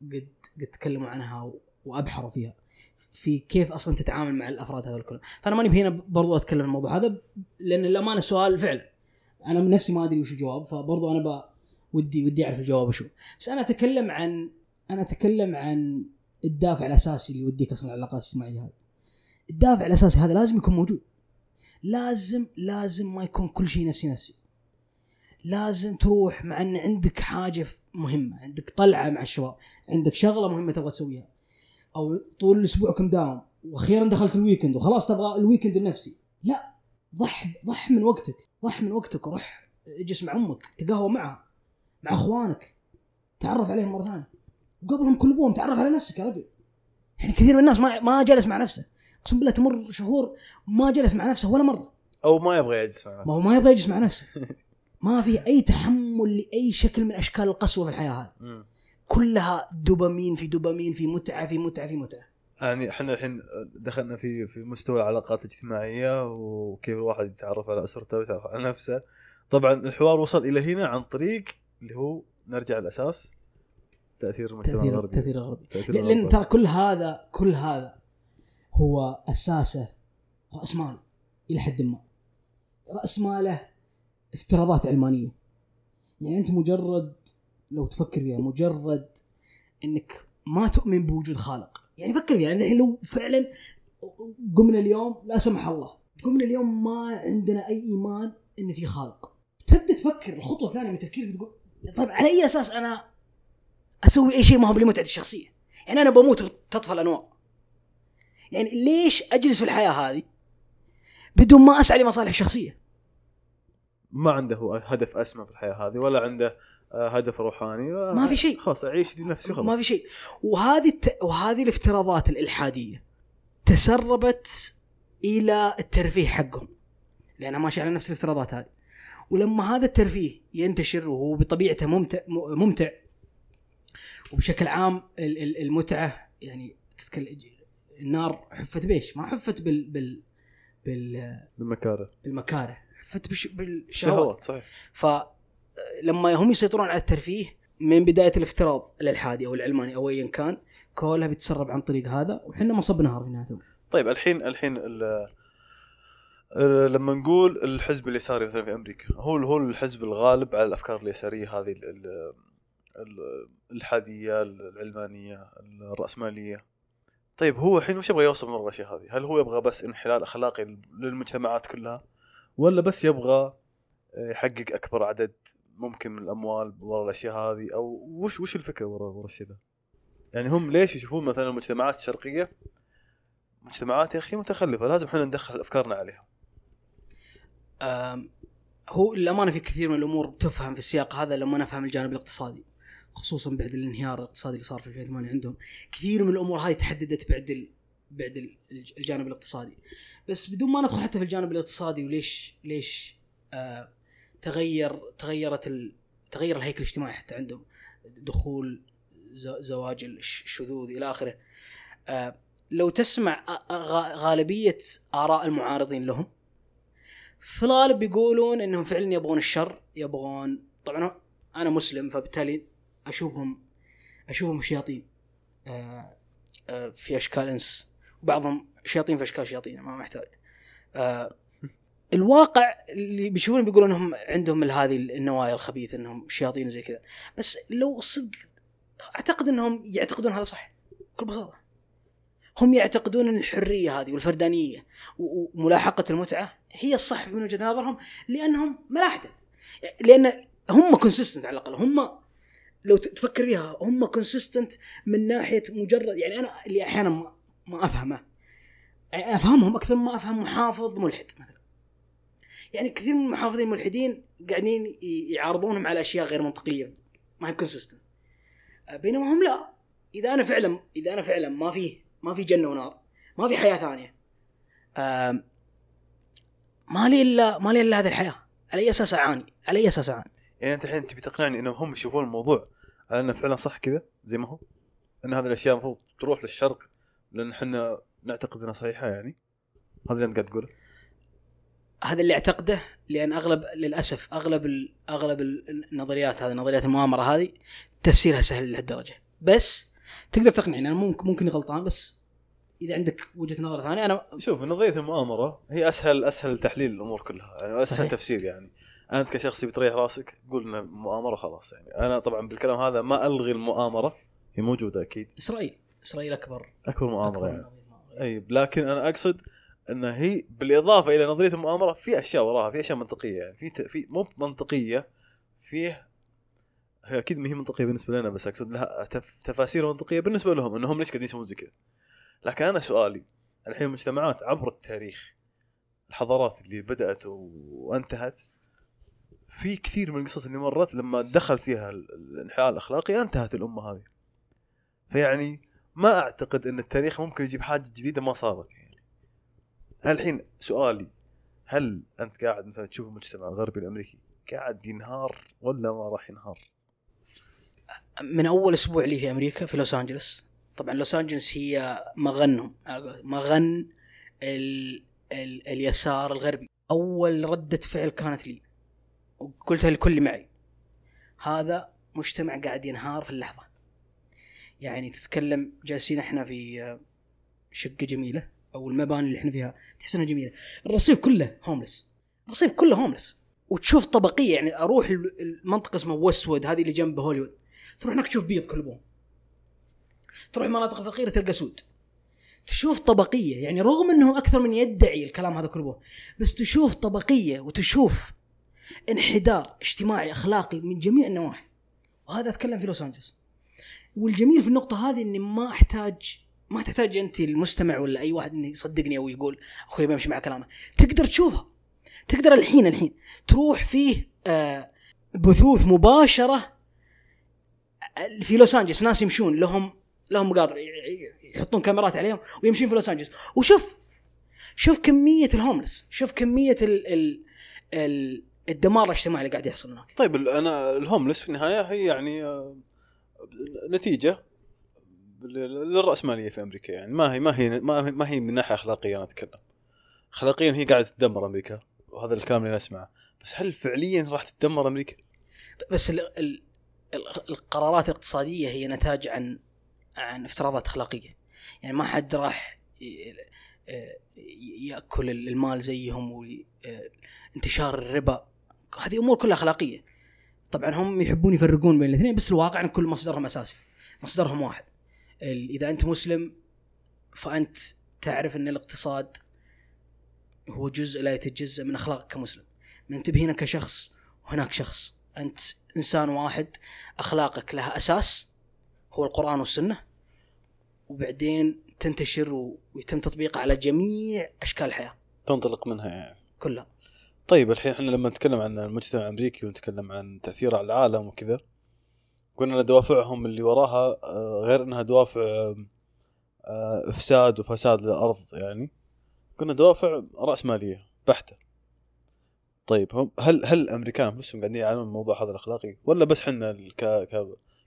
Speaker 2: قد قد تكلموا عنها وأبحروا فيها. في كيف أصلا تتعامل مع الأفراد هذول كلهم. فأنا ماني هنا برضو أتكلم عن الموضوع هذا لأن الامانه السؤال فعلا. أنا من نفسي ما أدري وش الجواب فبرضو أنا. ودي ودي أعرف الجواب شو بس أنا أتكلم عن أنا أتكلم عن الدافع الأساسي اللي يوديك أصلا العلاقات الاجتماعيه هذه. الدافع الأساسي هذا لازم يكون موجود. لازم لازم ما يكون كل شيء نفسي نفسي. لازم تروح مع إن عندك حاجة مهمة عندك طلعة مع الشباب عندك شغلة مهمة تبغى تسويها. أو طول الأسبوع كم داوم وأخيرا دخلت ال weekend وخلاص تبغى ال weekend لنفسي. لا ضح ضح من وقتك ضح من وقتك وروح اجلس مع أمك تقهوى معها مع أخوانك تعرف عليهم مرة ثانية. وقبلهم كلهم تعرف على نفسك يا رجل. يعني كثير من الناس ما ما جلس مع نفسه. اقسم بالله تمر شهور ما جلس مع نفسه ولا مرة.
Speaker 1: أو ما يبغى يجلس معنا
Speaker 2: ما هو ما يبغى يجلس مع نفسه. *laughs* ما في أي تحمل لأي شكل من أشكال القسوة في الحياة هذه. كلها دوبامين في دوبامين في متعة في متعة في متعة.
Speaker 1: يعني إحنا الحين دخلنا في في مستوى العلاقات الاجتماعيه وكيف الواحد يتعرف على أسرته ويتعرف على نفسه. طبعا الحوار وصل إلى هنا عن طريق اللي هو نرجع الأساس تأثير المجتمع الغربي.
Speaker 2: تأثير غربي
Speaker 1: تأثير
Speaker 2: لأن
Speaker 1: الغربي.
Speaker 2: ترى كل هذا كل هذا هو أساسه رأس مال إلى حد ما. رأس ماله افتراضات علمانيه يعني أنت مجرد لو تفكر فيها مجرد إنك ما تؤمن بوجود خالق. يعني فكر فيها يعني الحين لو فعلا قمنا اليوم لا سمح الله قمنا اليوم ما عندنا أي إيمان إن في خالق. تبدأ تفكر الخطوة الثانية من تفكيرك بتقول طيب على أي أساس أنا أسوي أي شيء ما هو لمتعتي الشخصية؟ يعني أنا بموت وتطفى الانوار يعني ليش أجلس في الحياة هذه بدون ما أسعى لمصالح شخصيه
Speaker 1: ما عنده هدف أسمى في الحياة هذه ولا عنده آه، هدف روحاني
Speaker 2: ما في شيء.
Speaker 1: خلاص أعيش لنفسي خلاص
Speaker 2: ما في شيء. وهذه الت... وهذه الافتراضات الإلحادية تسربت إلى الترفيه حقهم. لانها ماشيه على نفس الافتراضات هذه. ولما هذا الترفيه ينتشر وهو بطبيعته ممتع ممتع وبشكل عام ال- ال- المتعة يعني النار حفت بايش؟ ما حفت بال بال بال
Speaker 1: بالمكاره
Speaker 2: بالمكاره حفت بش... بالشهوات
Speaker 1: شهوات صحيح
Speaker 2: فلما هم يسيطرون على الترفيه من بداية الافتراض الالحادي أو العلماني أو ايا كان كلها بتسرب عن طريق هذا وحنا مصب نهار في نهايه.
Speaker 1: طيب الحين الحين ال- ال- لما نقول الحزب اليساري مثلا في أمريكا هو هو الحزب الغالب على الأفكار اليسارية هذه ال- ال- ال- الالحاديه العلمانية الرأسمالية طيب هو الحين وش يبغى يوصل من الاشياء هذه؟ هل هو يبغى بس انحلال أخلاقي للمجتمعات كلها؟ ولا بس يبغى يحقق أكبر عدد ممكن من الأموال ورا الأشياء هذه أو وش وش الفكرة ورا ورا الشيء ذا؟ يعني هم ليش يشوفون مثلا المجتمعات الشرقية مجتمعات يا أخي متخلفة لازم إحنا ندخل أفكارنا عليها
Speaker 2: هو الامانه في كثير من الأمور تفهم في السياق هذا لما نفهم الجانب الاقتصادي خصوصا بعد الانهيار الاقتصادي اللي صار في 2008 عندهم. كثير من الأمور هذه تحددت بعد. بعد ال- الجانب الاقتصادي. بس بدون ما ندخل حتى في الجانب الاقتصادي وليش ليش آه تغير تغيرت ال... تغير الهيكل الاجتماعي حتى عندهم. دخول زواج الش- الشذوذ إلى آخره. آه لو تسمع غالبية آراء المعارضين لهم في الغالب يقولون إنهم فعلا يبغون الشر يبغون طبعا أنا مسلم فبالتالي أشوفهم أشوفهم شياطين آه، آه، في أشكال إنس وبعضهم شياطين في أشكال شياطين ما محتاج. آه، الواقع اللي بيشوفون بيقولون إنهم عندهم هذه النوايا الخبيثة إنهم شياطين وزي كذا. بس لو صدق أعتقد إنهم يعتقدون هذا صح بكل بساطة. هم يعتقدون إن الحرية هذه والفردانية وملاحقة المتعة هي الصح من وجهة نظرهم لأنهم ملاحدة. لأن هم consistent على الأقل هم لو تفكر فيها هم consistent من ناحية مجرد يعني أنا اللي أحيانا ما, ما أفهمه. يعني أفهمهم أكثر ما أفهم محافظ ملحد مثلا. يعني كثير من المحافظين الملحدين قاعدين يعارضونهم على أشياء غير منطقية ما هي كونسيستنت بينما هم لا. إذا أنا فعلا إذا أنا فعلا ما فيه ما في جنة ونار ما في حياة ثانية. ما لي الا ما لي إلا هذه الحياة. على أي أساس أعاني؟ على أي أساس أعاني؟
Speaker 1: يعني أنت الحين تبي تقنعني إنهم هم يشوفون الموضوع؟ على انه فعلا صح كذا زي ما هو. إن هذه الأشياء المفروض تروح للشرق لأن إحنا نعتقد إنها صحيحة يعني. هذا اللي انت قاعد تقوله.
Speaker 2: هذا اللي أعتقده لأن أغلب للأسف أغلب ال- أغلب ال- النظريات هذه نظريات المؤامرة هذه تفسيرها سهل لهالدرجة. بس تقدر تقنعني أنا ممكن ممكن غلطان بس إذا عندك وجهة نظر ثانية أنا
Speaker 1: شوف نظرية المؤامرة هي أسهل أسهل تحليل الأمور كلها يعني أسهل
Speaker 2: صحيح.
Speaker 1: تفسير يعني. أنت كشخص بتريح راسك قول انه مؤامرة خلاص يعني. أنا طبعا بالكلام هذا ما ألغي المؤامرة هي موجودة أكيد.
Speaker 2: إسرائيل إسرائيل أكبر.
Speaker 1: أكبر مؤامرة
Speaker 2: أكبر
Speaker 1: يعني. أي لكن أنا أقصد ان هي بالإضافة إلى نظرية المؤامرة في أشياء وراها في أشياء منطقية يعني. في في مو منطقية فيه هي أكيد ما هي منطقية بالنسبة لنا بس أقصد لها تف- تفاسير منطقية بالنسبة لهم إنهم ليش قاعدين يسوون زي كذا. لكن أنا سؤالي الحين المجتمعات عبر التاريخ الحضارات اللي بدأت وانتهت في كثير من القصص اللي مرت لما دخل فيها ال- الانحلال الأخلاقي انتهت الأمة هذه. فيعني ما أعتقد إن التاريخ ممكن يجيب حاجة جديدة ما صارت يعني. الحين سؤالي هل أنت قاعد مثلا تشوف المجتمع الغربي الأمريكي قاعد ينهار ولا ما راح ينهار؟
Speaker 2: من أول أسبوع لي في أمريكا في لوس انجلوس طبعا لوس انجلوس هي مغنهم مغن ال ال اليسار الغربي. أول ردة فعل كانت لي. وقلتها لكل اللي معي هذا مجتمع قاعد ينهار في اللحظة. يعني تتكلم جالسين إحنا في آه، شقة جميلة أو المباني اللي إحنا فيها تحس انها جميلة. الرصيف كله هوملس الرصيف كله هوملس وتشوف طبقية يعني أروح ال- المنطقة اسمها ويستوود هذه اللي جنب هوليوود تروح هناك تشوف بيض كلبهم تروح مناطق فقيرة تلقى سود. تشوف طبقية يعني رغم إنه أكثر من يدعي الكلام هذا كله بس تشوف طبقية وتشوف انحدار اجتماعي اخلاقي من جميع النواحي. وهذا أتكلم في لوس أنجلوس. والجميل في النقطة هذه إني ما احتاج ما تحتاج أنت المستمع ولا أي واحد إنه يصدقني أو يقول أخوي بمشي مع كلامه. تقدر تشوفها. تقدر الحين الحين تروح فيه آه بثوث مباشرة في لوس أنجلوس. ناس يمشون لهم لهم مقاطع يحطون كاميرات عليهم ويمشون في لوس أنجلوس. وشوف شوف كمية الهوملس شوف كمية ال ال الدمار الاجتماعي اللي قاعد يحصل هناك.
Speaker 1: طيب أنا الهوملس في النهاية هي يعني آه، نتيجة لل- للرأسمالية في أمريكا يعني. ما هي ما هي ما هي, ما هي من ناحية أخلاقية أنا أتكلم. اخلاقيا هي قاعدة تدمر أمريكا وهذا الكلام اللي أنا أسمعه. بس هل فعليا راح تدمر أمريكا؟
Speaker 2: بس ال ال ال- القرارات الاقتصادية هي نتاج عن عن افتراضات أخلاقية. يعني ما حد راح آه، يأكل المال زيهم وانتشار الربا هذه أمور كلها أخلاقية. طبعا هم يحبون يفرقون بين الاثنين بس الواقع إن كل مصدرهم أساسي مصدرهم واحد. إذا أنت مسلم فأنت تعرف إن الاقتصاد هو جزء لا يتجزأ من أخلاقك كمسلم. ما انت هنا كشخص وهناك شخص. أنت إنسان واحد أخلاقك لها أساس هو القرآن والسنة. وبعدين تنتشر ويتم تطبيقها على جميع أشكال الحياة.
Speaker 1: تنطلق منها يعني.
Speaker 2: كلها.
Speaker 1: طيب الحين إحنا لما نتكلم عن المجتمع الأمريكي ونتكلم عن تاثيره على العالم وكذا قلنا إن دوافعهم اللي وراها آه، غير إنها دوافع آه، آه، إفساد وفساد للأرض يعني قلنا دوافع راسماليه بحتة طيب هم هل هل الأمريكان انفسهم قاعدين يعانون من الموضوع هذا الأخلاقي ولا بس إحنا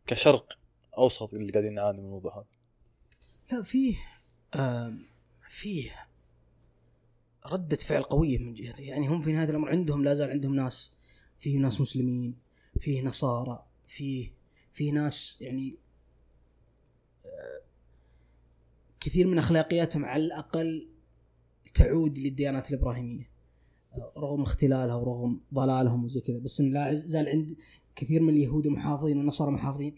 Speaker 1: كشرق أوسط اللي قاعدين نعاني من الموضوع هذا؟
Speaker 2: لا فيه آم، فيه ردة فعل قوية من جهته يعني هم في نهاية الأمر عندهم لا زال عندهم ناس فيه ناس مسلمين فيه نصارى فيه فيه ناس يعني آه، كثير من أخلاقياتهم على الأقل تعود للديانات الإبراهيمية آه، رغم اختلالها ورغم ضلالهم وزي كذا بس لا زال عند كثير من اليهود محافظين والنصارى محافظين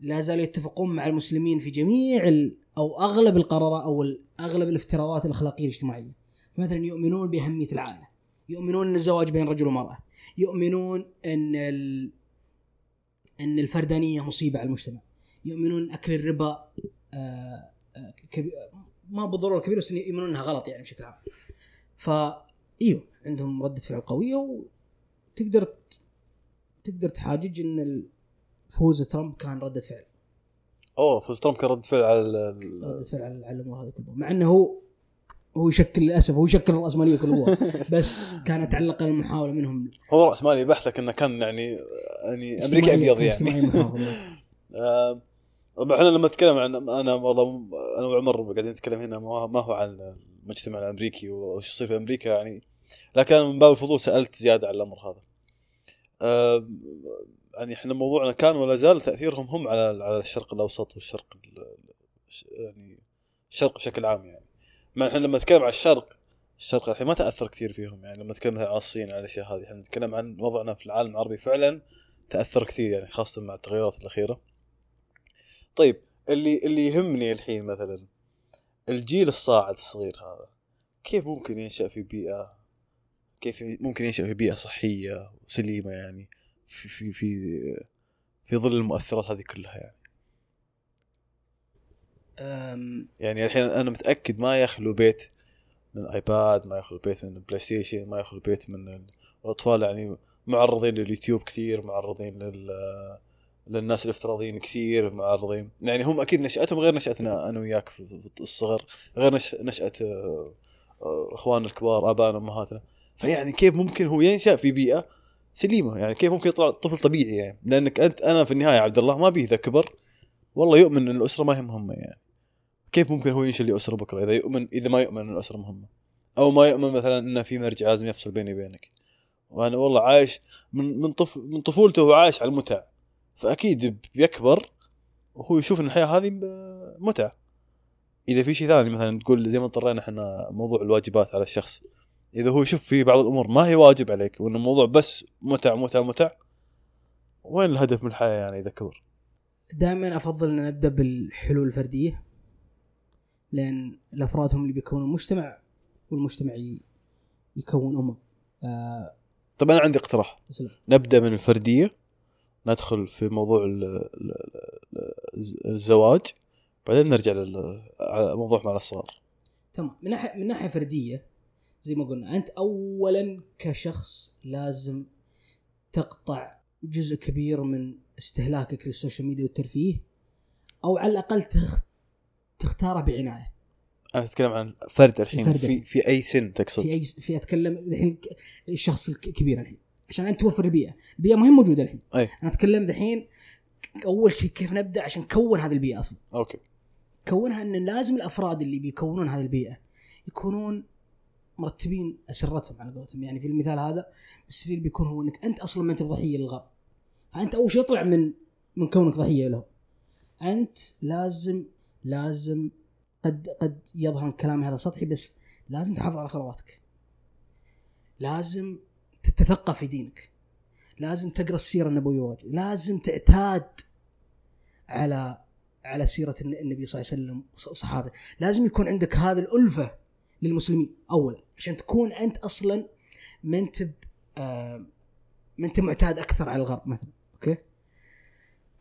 Speaker 2: لا زالوا يتفقون مع المسلمين في جميع أو أغلب القرارات أو أغلب الافتراضات الأخلاقية الاجتماعية. مثلا يؤمنون بأهمية العائله، يؤمنون أن الزواج بين رجل ومرأة، يؤمنون أن ال... أن الفردانية مصيبة على المجتمع، يؤمنون أكل الربا آه آه كبي... ما بالضرورة كبيره بس يؤمنون أنها غلط يعني بشكل عام. فا إيوه عندهم ردة فعل قوية وتقدر تقدر تحاجج أن فوز ترامب كان ردة فعل
Speaker 1: أوه فوز ترامب كان رد فعل على
Speaker 2: ردة فعل على الأمور هذه كلها مع أنه هو هو يشكل للأسف هو يشكل الراسماليه كلها *laughs* بس كانت على الاقل المحاولة منهم.
Speaker 1: هو رأس مالي بحت لكن كان يعني يعني
Speaker 2: اجتماعية- أبيض
Speaker 1: يعني. *laughs* آه، طبعا إحنا لما نتكلم عن أنا والله أنا وعمر قاعدين نتكلم هنا ما ما هو عن المجتمع الأمريكي وش يصير في أمريكا يعني. لكن من باب الفضول سألت زيادة على الأمر هذا. آه، يعني إحنا موضوعنا كان ولا زال تأثيرهم هم على على الشرق الأوسط والشرق ال- ال- يعني الشرق بشكل عام يعني. مع إحنا لما نتكلم عن الشرق الشرق الحين ما تأثر كثير فيهم يعني لما نتكلم مثلا عن الصين على الأشياء هذه إحنا نتكلم عن وضعنا في العالم العربي فعلا تأثر كثير يعني خاصة مع التغيرات الأخيرة. طيب اللي اللي يهمني الحين مثلا الجيل الصاعد الصغير هذا كيف ممكن ينشأ في بيئة كيف ممكن ينشأ في بيئة صحية وسليمة يعني في في في في ظل المؤثرات هذه كلها يعني؟ يعني الحين أنا متأكد ما يخلو بيت من ايباد ما يخلو بيت من بلاي ستيشن ما يخلو بيت من ال- الأطفال يعني معرضين لليوتيوب كثير معرضين لل للناس الافتراضيين كثير معرضين. يعني هم أكيد نشأتهم غير نشأتنا أنا وياك في الصغر غير نش... نشاه آه، آه، إخواننا الكبار آبائنا أمهاتنا. فيعني كيف ممكن هو ينشأ في بيئة سليمة؟ يعني كيف ممكن يطلع طفل طبيعي يعني؟ لأنك أنت أنا في النهاية عبد الله ما بيه إذا كبر والله يؤمن إن الأسرة ما هي مهمه يعني. كيف ممكن هو ينشئ لي اسره بكرة إذا يؤمن إذا ما يؤمن إن الأسرة مهمة؟ أو ما يؤمن مثلا ان في مرجع لازم يفصل بيني وبينك. وأنا والله عايش من من طف من طفولته هو عايش على المتع فأكيد بيكبر وهو يشوف إن الحياة هذه متعة. إذا في شيء ثاني مثلا تقول زي ما اضطرينا إحنا موضوع الواجبات على الشخص. إذا هو يشوف في بعض الأمور ما هي واجب عليك وإن الموضوع بس متع متع متع وين الهدف من الحياة يعني إذا كبر؟
Speaker 2: دائما أفضل إن نبدأ بالحلول الفردية. لأن الافراد هم اللي بيكونوا مجتمع والمجتمع يكون امه آه
Speaker 1: طب أنا عندي اقتراح. نبدأ من الفردية. ندخل في موضوع ال- ال- ال- الز- الزواج. بعدين نرجع للموضوع مع الصغار.
Speaker 2: تمام. من ناحيه من ناحية فردية زي ما قلنا أنت اولا كشخص لازم تقطع جزء كبير من استهلاكك للسوشيال ميديا والترفيه أو على الأقل تخ... تختاره بعناية.
Speaker 1: أنا أتكلم عن فرد الحين
Speaker 2: فرد
Speaker 1: في. في أي سن تقصد؟
Speaker 2: في أي في أتكلم الحين ك- الشخص الكبير الحين. عشان أنت توفر البيئة، البيئة مهم موجودة الحين.
Speaker 1: أي.
Speaker 2: أنا أتكلم الحين أول شيء كيف نبدأ عشان نكون هذه البيئة أصلا.
Speaker 1: أوكي.
Speaker 2: كونها إن لازم الأفراد اللي بيكونون هذه البيئة يكونون مرتبين أسرتهم على قولتهم. يعني في المثال هذا السرير بيكون هو إنك أنت أصلا ما أنت ضحيه للغرب. فأنت أول شيء اطلع من من كونك ضحية له أنت لازم لازم قد قد يظهر كلامي هذا سطحي بس لازم تحافظ على صلواتك. لازم تتثقف في دينك. لازم تقرأ السيرة النبوية واجد. لازم تعتاد على على سيرة الن- النبي صلى الله عليه وسلم وصحابه. لازم يكون عندك هذه الألفة للمسلمين اولا عشان تكون أنت أصلا ما انت آه، ما انت معتاد أكثر على الغرب مثلا okay؟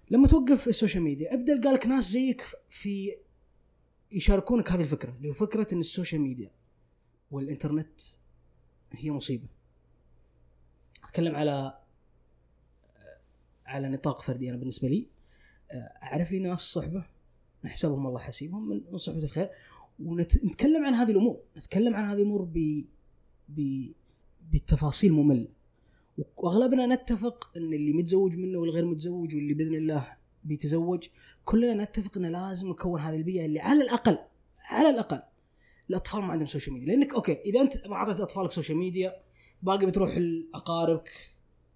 Speaker 2: لما توقف ال social media ابدا القى لك ناس زيك في يشاركونك هذه الفكرة اللي هو فكرة إن ال social media والإنترنت هي مصيبة. أتكلم على على نطاق فردي أنا بالنسبة لي. أعرف لي ناس صحبة نحسبهم الله حسيبهم من صحبة الخير ونتكلم عن هذه الأمور نتكلم عن هذه الأمور ب ب بالتفاصيل مملة. واغلبنا نتفق ان اللي متزوج منه والغير متزوج واللي باذن الله بيتزوج كلنا نتفق ان لازم نكون هذه البيئة اللي على الأقل على الأقل الأطفال ما عندهم social media لأنك okay إذا أنت ما اعطيت أطفالك social media باقي بتروح لاقاربك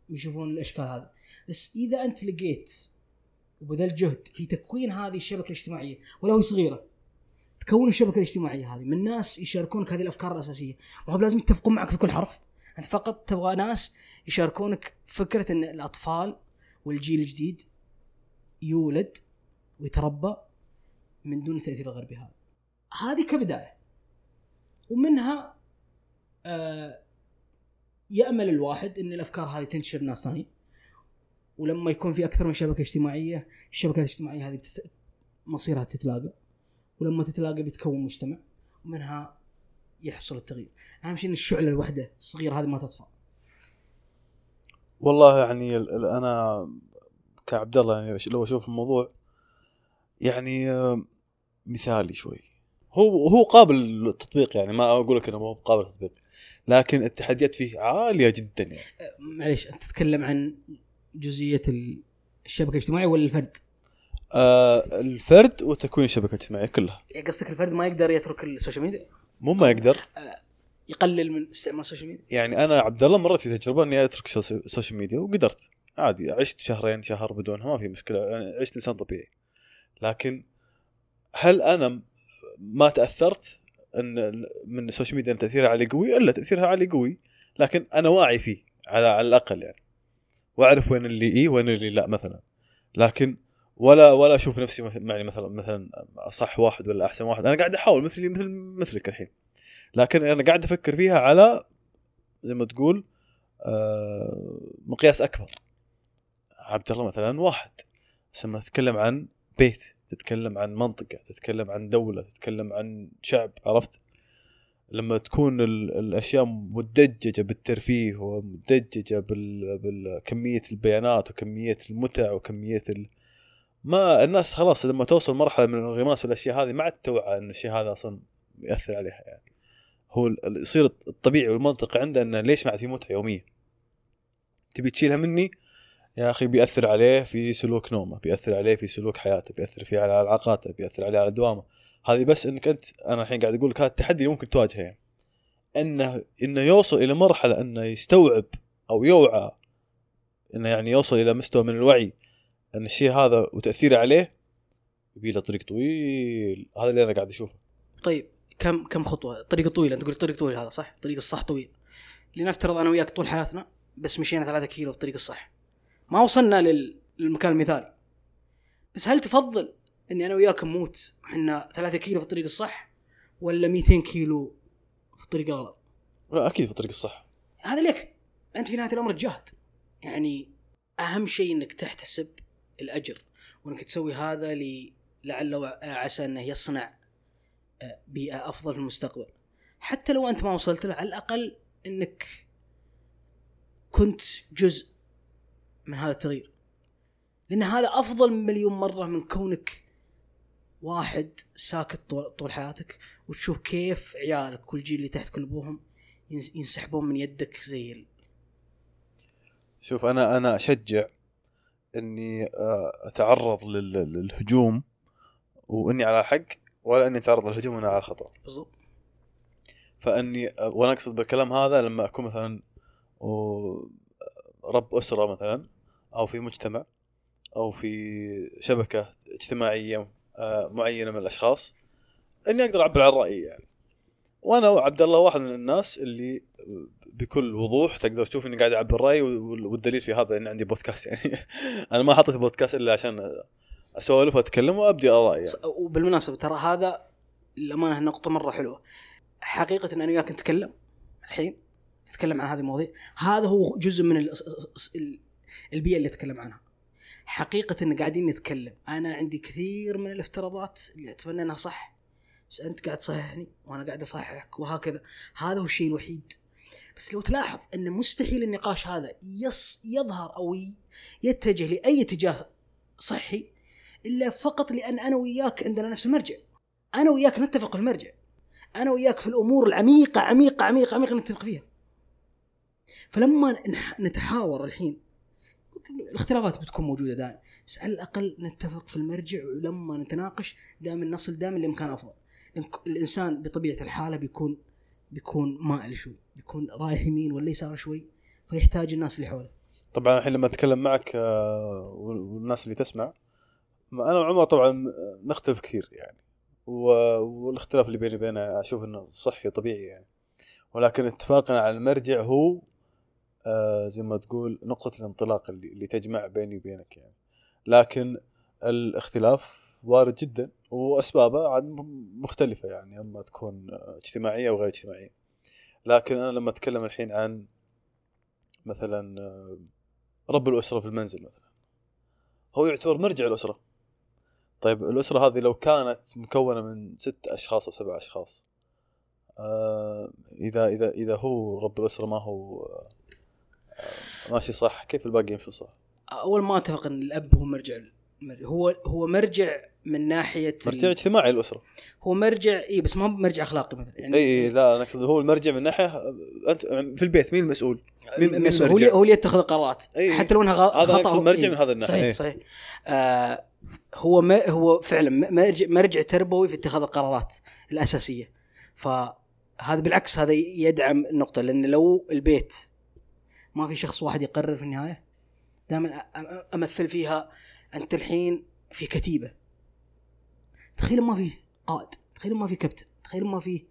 Speaker 2: يشوفون الأشكال هذه. بس إذا أنت لقيت وبذلت جهد في تكوين هذه الشبكة الاجتماعية ولو صغيرة تكون الشبكة الاجتماعية هذه من ناس يشاركونك هذه الأفكار الأساسية. هو لازم يتفقون معك في كل حرف. أنت فقط تبغى ناس يشاركونك فكرة إن الأطفال والجيل الجديد يولد ويتربى من دون تأثير الغربي هذا. هذه كبداية. ومنها آه يأمل الواحد إن الأفكار هذه تنتشر ناس ثانية ولما يكون في أكثر من شبكة اجتماعية الشبكات الاجتماعية هذه. مصيرها تتلاقى. ولما تتلاقى بتكون مجتمع. ومنها يحصل التغيير. أهم شيء إن الشعلة الوحده الصغيرة هذه ما تطفى.
Speaker 1: والله يعني أنا كعبد الله يعني لو أشوف الموضوع يعني مثالي شوي. هو هو قابل للتطبيق يعني ما أقول لك إنه ما هو قابل للتطبيق لكن التحديات فيه عالية جدا يعني.
Speaker 2: أه، معليش أنت تتكلم عن جزئية ال- الشبكة الاجتماعية ولا الفرد؟
Speaker 1: آه الفرد وتكوين الشبكة الاجتماعية كلها.
Speaker 2: يعني قصدك الفرد ما يقدر يترك ال social media؟
Speaker 1: مو ما يقدر.
Speaker 2: يقلل من استعمال ال social media
Speaker 1: يعني أنا عبد الله مريت في تجربة إني أترك ال social media وقدرت. عادي عشت شهرين شهر بدونها ما في مشكلة يعني عشت إنسان طبيعي. لكن هل أنا ما تأثرت إن من ال social media إن تأثيرها علي قوي؟ إلا تأثيرها علي قوي لكن أنا واعي فيه على على الأقل يعني. وأعرف وين اللي إي وين اللي لا مثلا. لكن ولا ولا أشوف نفسي يعني مثلا مثلا أصح واحد ولا أحسن واحد. أنا قاعد أحاول مثلي مثل مثلك الحين. لكن أنا قاعد أفكر فيها على زي ما تقول آه، مقياس أكبر. عبد الله مثلا واحد. بس لما تتكلم عن بيت تتكلم عن منطقة تتكلم عن دولة تتكلم عن شعب عرفت؟ لما تكون ال- الأشياء مدججة بالترفيه ومدججة بال- بالكمية البيانات وكمية المتع وكمية ال... ما الناس خلاص لما توصل مرحلة من الانغماس الاشياء هذه ما عاد توعى إن الشيء هذا أصلا يأثر عليها يعني. هو يصير الطبيعي والمنطقي عنده إنه ليش ما عاد في متعة يومية؟ تبي تشيلها مني؟ يا أخي بيأثر عليه في سلوك نومه بيأثر عليه في سلوك حياته بيأثر فيه على علاقاته بيأثر عليه على دوامه. هذه بس إنك أنت أنا الحين قاعد أقول لك هذا التحدي ممكن تواجهه يعني. إنه إنه يوصل إلى مرحلة إنه يستوعب أو يوعى إنه يعني يوصل إلى مستوى من الوعي. ان الشيء هذا وتاثيره عليه يبي له طريق طويل. هذا اللي أنا قاعد أشوفه.
Speaker 2: طيب كم كم خطوة؟ طريق طويل أنت قلت طريق طويل هذا صح؟ طريق الصح طويل. لنفترض أنا وياك طول حياتنا بس مشينا ثلاثة كيلو في الطريق الصح. ما وصلنا لل- للمكان المثالي. بس هل تفضل إني أنا وياك نموت وحنا ثلاثة كيلو في الطريق الصح ولا 200 كيلو في الطريق الغلط؟
Speaker 1: لا أكيد في الطريق الصح.
Speaker 2: هذا ليك. أنت في نهاية الأمر تجاهد يعني أهم شيء إنك تحتسب الأجر وأنك تسوي هذا لعل وعسى أنه يصنع آه، بيئة أفضل في المستقبل حتى لو أنت ما وصلت له على الأقل إنك كنت جزء من هذا التغيير لأن هذا أفضل من مليون مرة من كونك واحد ساكت طول, حياتك وتشوف كيف عيالك والجيل اللي تحت كل أبوهم ينس- ينسحبون من يدك زي.
Speaker 1: شوف أنا أنا أشجع إني آه، أتعرض لل- للهجوم وإني على حق ولا إني أتعرض للهجوم وأنا على خطأ.
Speaker 2: بالضبط.
Speaker 1: فإني آه، وأنا أقصد بالكلام هذا لما أكون مثلا رب أسرة مثلا أو في مجتمع أو في شبكة اجتماعية آه، معينة من الأشخاص إني أقدر أعبر عن رأيي يعني. وأنا وعبد الله واحد من الناس اللي بكل وضوح تقدر تشوف إني قاعد اعبر رايي وال- والدليل في هذا إن عندي بودكاست. *laughs* يعني أنا ما حطيت بودكاست إلا عشان أسولف وأتكلم وأبدي ارائي يعني.
Speaker 2: وبالمناسبة ترى هذا الامانه نقطة مرة حلوة. حقيقة إن أنا وياك نتكلم الحين نتكلم عن هذه المواضيع هذا هو جزء من ال- ال- البيئة اللي أتكلم عنها. حقيقة إن قاعدين نتكلم أنا عندي كثير من الافتراضات اللي أتمنى إنها صح بس أنت قاعد تصححني وأنا قاعد أصححك وهكذا. هذا هو الشيء الوحيد. بس لو تلاحظ إن مستحيل النقاش هذا يص يظهر أو يتجه لأي اتجاه صحي إلا فقط لأن أنا وياك عندنا نفس المرجع. أنا وياك نتفق في المرجع. أنا وياك في الأمور العميقة عميقة عميقة عميقة نتفق فيها. فلما نتحاور الحين الاختلافات بتكون موجودة دائما بس على الأقل نتفق في المرجع ولما نتناقش دائما نصل دائما لمكان أفضل. الإنسان بطبيعة الحالة بيكون بيكون مائل شوي بيكون رايح يمين ولا يسار شوي فيحتاج الناس اللي حوله.
Speaker 1: طبعا الحين لما أتكلم معك آه، وال- والناس اللي تسمع أنا وعمر طبعا نختلف كثير يعني والاختلاف اللي بيني وبينه أشوف إنه صحي وطبيعي يعني. ولكن اتفاقنا على المرجع هو آه زي ما تقول نقطة الانطلاق اللي, اللي تجمع بيني وبينك يعني. لكن الاختلاف وارد جدا. وأسبابه عاد م- مختلفة يعني أما تكون اجتماعية أو غير اجتماعية. لكن أنا لما أتكلم الحين عن مثلا رب الأسرة في المنزل مثلا. هو يعتبر مرجع الأسرة. طيب الأسرة هذه لو كانت مكونة من ست أشخاص أو سبع أشخاص آه إذا إذا إذا هو رب الأسرة ما هو آه ماشي صح كيف الباقي يمشوا صح؟
Speaker 2: أول ما أتفق إن الأب هو مرجع- هو هو مرجع من ناحية
Speaker 1: مرجع اجتماعي الأسرة
Speaker 2: هو مرجع اي بس ما هو مرجع أخلاقي مثلا يعني
Speaker 1: اي اي لا أنا أقصد هو المرجع من ناحية آه، أنت في البيت مين المسؤول؟ مين- مين
Speaker 2: مسؤول. هو؟ اللي هو اللي يتخذ القرارات
Speaker 1: إي إي.
Speaker 2: حتى لو إنها غ-
Speaker 1: هذا
Speaker 2: هو-
Speaker 1: مرجع
Speaker 2: إي.
Speaker 1: من هذا الناحية،
Speaker 2: صحيح
Speaker 1: إي.
Speaker 2: صحيح آه هو ما هو فعلا مرجع مرجع تربوي في اتخاذ القرارات الأساسية ف هذا بالعكس هذا يدعم النقطة لأن لو البيت ما في شخص واحد يقرر في النهاية دائما أمثل فيها أنت الحين في كتيبة. تخيل ما في قائد تخيل ما في كابتن تخيل ما في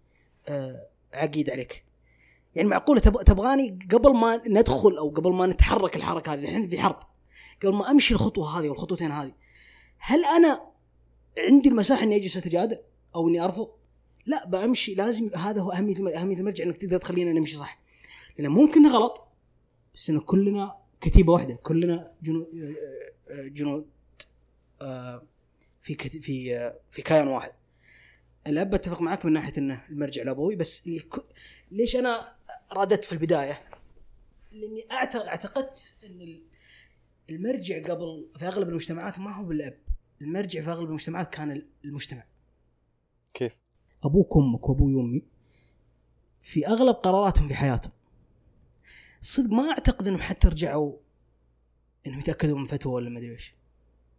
Speaker 2: آه عقيد عليك. يعني معقولة تبغاني قبل ما ندخل أو قبل ما نتحرك الحركة هذه الحين في حرب. قبل ما أمشي الخطوة هذه والخطوتين هذه هل أنا عندي المساحة إني أجلس أتجادل أو إني أرفض؟ لا بمشي لازم هذا هو أهمية أهمية المرجع إنك تقدر تخلينا نمشي صح. لأن ممكن غلط بس إن كلنا كتيبة واحدة كلنا جنود جنود آه، في في آه، في كيان واحد الأب أتفق معك من ناحية إنه المرجع الابوي بس. ليش أنا رادت في البداية؟ لأني اعتقدت إن المرجع قبل في أغلب المجتمعات ما هو بالأب المرجع في أغلب المجتمعات كان المجتمع
Speaker 1: كيف؟
Speaker 2: أبوك وأمك وأبوي وأمي في أغلب قراراتهم في حياتهم صدق ما أعتقد إنهم حتى رجعوا إنهم يتأكدوا من فتوى ولا ما أدري إيش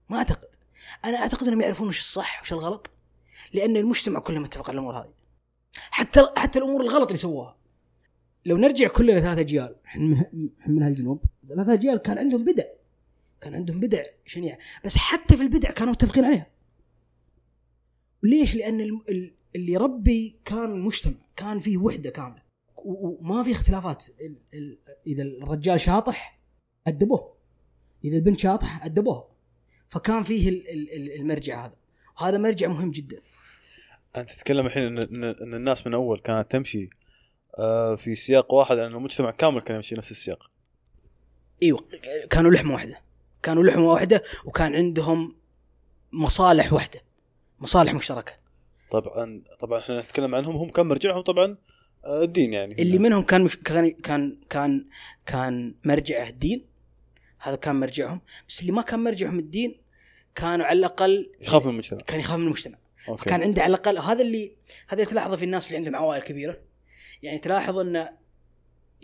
Speaker 2: ما أعتقد. أنا أعتقد إنهم يعرفون وش الصح وش الغلط لأن المجتمع كله متفق على الأمور هذه. حتى حتى الأمور الغلط اللي سووها. لو نرجع كلنا ثلاث أجيال إحنا من هالجنوب ثلاث أجيال كان عندهم بدع. كان عندهم بدع شنيعه بس حتى في البدع كانوا متفقين عليها. ليش؟ لأن اللي يربي كان مجتمع كان فيه وحدة كاملة. وما في اختلافات. إذا الرجال شاطح أدبوه. إذا البنت شاطح ادبوها فكان فيه المرجع هذا. وهذا مرجع مهم جدا.
Speaker 1: أنت تتكلم الحين ان الناس من أول كانت تمشي آه، في سياق واحد لأن المجتمع كامل كان يمشي نفس السياق.
Speaker 2: إيوه كانوا لحمة واحدة. كانوا لحمة واحدة وكان عندهم مصالح واحدة. مصالح مشتركة.
Speaker 1: طبعا طبعا إحنا نتكلم عنهم هم كان مرجعهم طبعا آه، الدين يعني.
Speaker 2: اللي منهم كان مش كان كان كان كان مرجعه الدين هذا كان مرجعهم. بس اللي ما كان مرجعهم الدين كانوا على الأقل
Speaker 1: يخاف من المجتمع.
Speaker 2: كان يخاف من المجتمع. أوكي. فكان عنده على الأقل هذا اللي هذا اللي تلاحظه في الناس اللي عندهم عوائل كبيرة. يعني تلاحظ إنه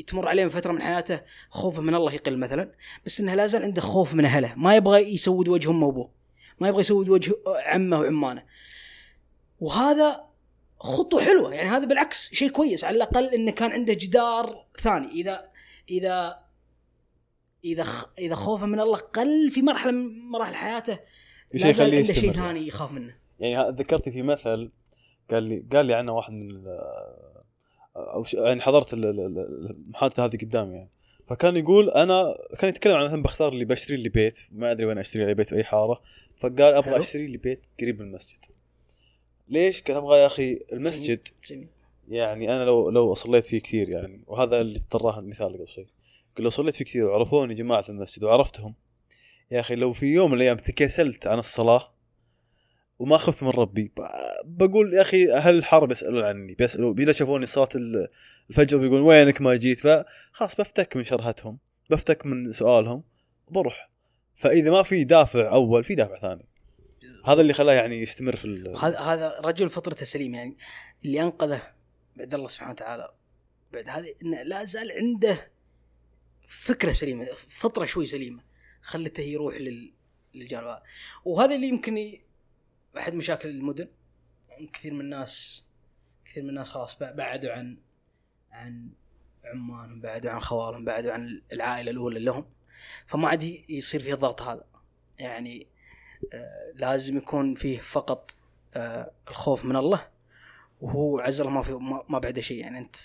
Speaker 2: تمر عليه من فترة من حياته خوفه من الله يقل مثلا بس إنه لا زال عنده خوف من أهله. ما يبغى يسود وجه أمه وأبوه. ما يبغى يسود وجه عمه وعمانه. وهذا خطوة حلوة. يعني هذا بالعكس شيء كويس. على الأقل إنه كان عنده جدار ثاني. إذا إذا إذا إذا خوفه من الله قل في مرحلة من مراحل حياته لا زال عنده شيء ثاني يخاف منه.
Speaker 1: يعني ذكرتي في مثل قال لي قال لي عنه واحد من أو يعني حضرت المحادثة هذه قدامي يعني. فكان يقول أنا كان يتكلم عن مثلا بختار اللي بشتري لي بيت ما أدري وين أشتري لي بيت في اي حارة. فقال أبغى أشتري لي بيت قريب من المسجد. ليش؟ قال أبغى يا أخي المسجد جميل. يعني أنا لو لو صليت فيه كثير يعني. وهذا اللي اضطراه المثال قبل شوي. قال لو صليت فيه كثير وعرفوني جماعة المسجد وعرفتهم. يا أخي لو في يوم من الأيام تكاسلت عن الصلاة وما خفت من ربي بقول يا أخي أهل الحارة بيسألون عني؟ بيسالوا اذا شافوني صلاة الفجر بيقولون وينك ما جيت؟ فخلاص بفتك من شرهتهم بفتك من سؤالهم وبروح فإذا ما في دافع أول في دافع ثاني. هذا اللي خلاه يعني يستمر في
Speaker 2: هذا هذا رجل فطرته سليمه يعني اللي أنقذه بعد الله سبحانه وتعالى. بعد هذه انه لا زال عنده فكرة سليمة فطره شوي سليمة خلته يروح لل للجانب. وهذا اللي يمكن أحد مشاكل المدن. كثير من الناس كثير من الناس خلاص بعدوا عن عن عمانهم بعدوا عن خوالهم بعدوا عن العائلة الأولى لهم. فما عاد يصير فيه الضغط هذا. يعني آه لازم يكون فيه فقط آه الخوف من الله. وهو عز الله ما في ما بعده شيء. يعني أنت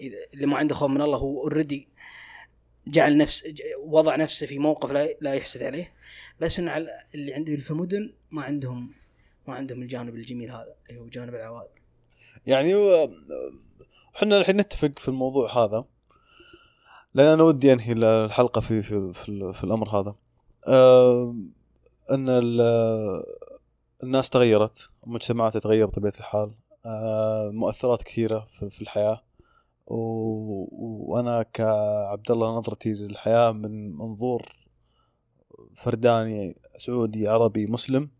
Speaker 2: إذا اللي ما عنده خوف من الله هو اوريدي جعل نفس وضع نفسه في موقف لا يحسد عليه. بس انه اللي عندي في المدن ما عندهم ما عندهم الجانب الجميل هذا اللي هو جانب العوائل.
Speaker 1: يعني إحنا الحين نتفق في الموضوع هذا. لأن أنا ودي أنهي الحلقة في في في, في الأمر هذا. أه إن الناس تغيرت المجتمعات تتغير بطبيعة الحال. أه مؤثرات كثيرة في, الحياة. وأنا كعبد الله نظرتي للحياة من منظور فرداني سعودي عربي مسلم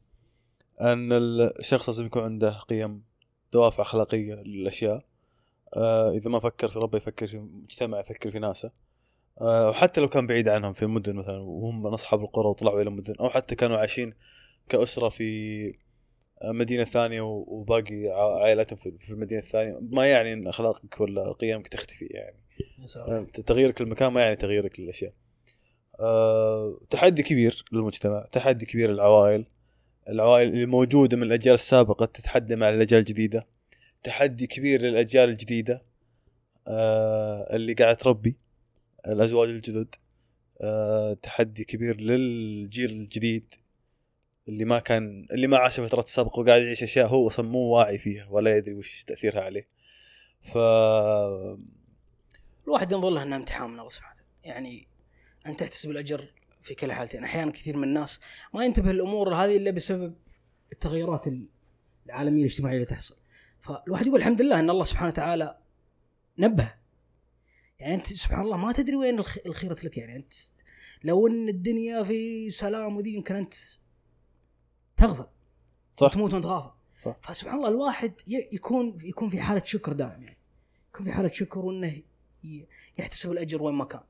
Speaker 1: أن الشخص لازم يكون عنده قيم دوافع أخلاقية للأشياء. آه إذا ما فكر في ربه يفكر في مجتمع يفكر في ناسه. آه وحتى لو كان بعيد عنهم في المدن مثلا وهم من أصحاب القرى وطلعوا إلى المدن أو حتى كانوا عايشين كأسرة في مدينة ثانية وباقي عائلتهم في المدينة الثانية. ما يعني إن أخلاقك ولا قيمك تختفي يعني. تغييرك للمكان ما يعني تغييرك للأشياء. أه تحدي كبير للمجتمع تحدي كبير للعوائل. العوائل اللي موجودة من الأجيال السابقة تتحدى مع الأجيال الجديدة. تحدي كبير للأجيال الجديدة أه اللي قاعد تربي الأزواج الجدد. أه تحدي كبير للجيل الجديد. اللي ما كان اللي ما عاش فترة السابقة وقاعد يعيش أشياء هو أصلا مو واعي فيها ولا يدري وش تأثيرها عليه. ف
Speaker 2: الواحد ينظر له انها امتحان من الله سبحانه يعني ان تحتسب الاجر في كلا حالتين. أحيانا كثير من الناس ما ينتبه الأمور هذه إلا بسبب التغيرات العالمية الاجتماعية اللي تحصل. فالواحد يقول الحمد لله إن الله سبحانه وتعالى نبه. يعني أنت سبحان الله ما تدري وين الخ- الخيرة لك. يعني أنت لو إن الدنيا في سلام وذي يمكن أنت تغفل
Speaker 1: صح.
Speaker 2: تموت وانت غافل
Speaker 1: صح.
Speaker 2: فسبحان الله الواحد يكون يكون في حالة شكر دائم يعني. يكون في حالة شكر وإنه يحتسب الأجر وين ما كان.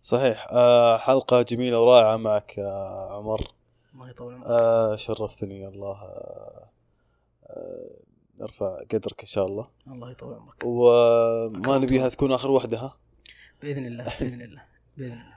Speaker 1: صحيح. آه حلقة جميلة ورائعة معك يا عمر.
Speaker 2: الله يطول عمرك.
Speaker 1: آه شرفتني الله. آه آه نرفع قدرك إن شاء الله.
Speaker 2: الله يطول عمرك.
Speaker 1: وما نبيها تكون آخر وحدة ها؟
Speaker 2: بإذن الله بإذن الله بإذن الله.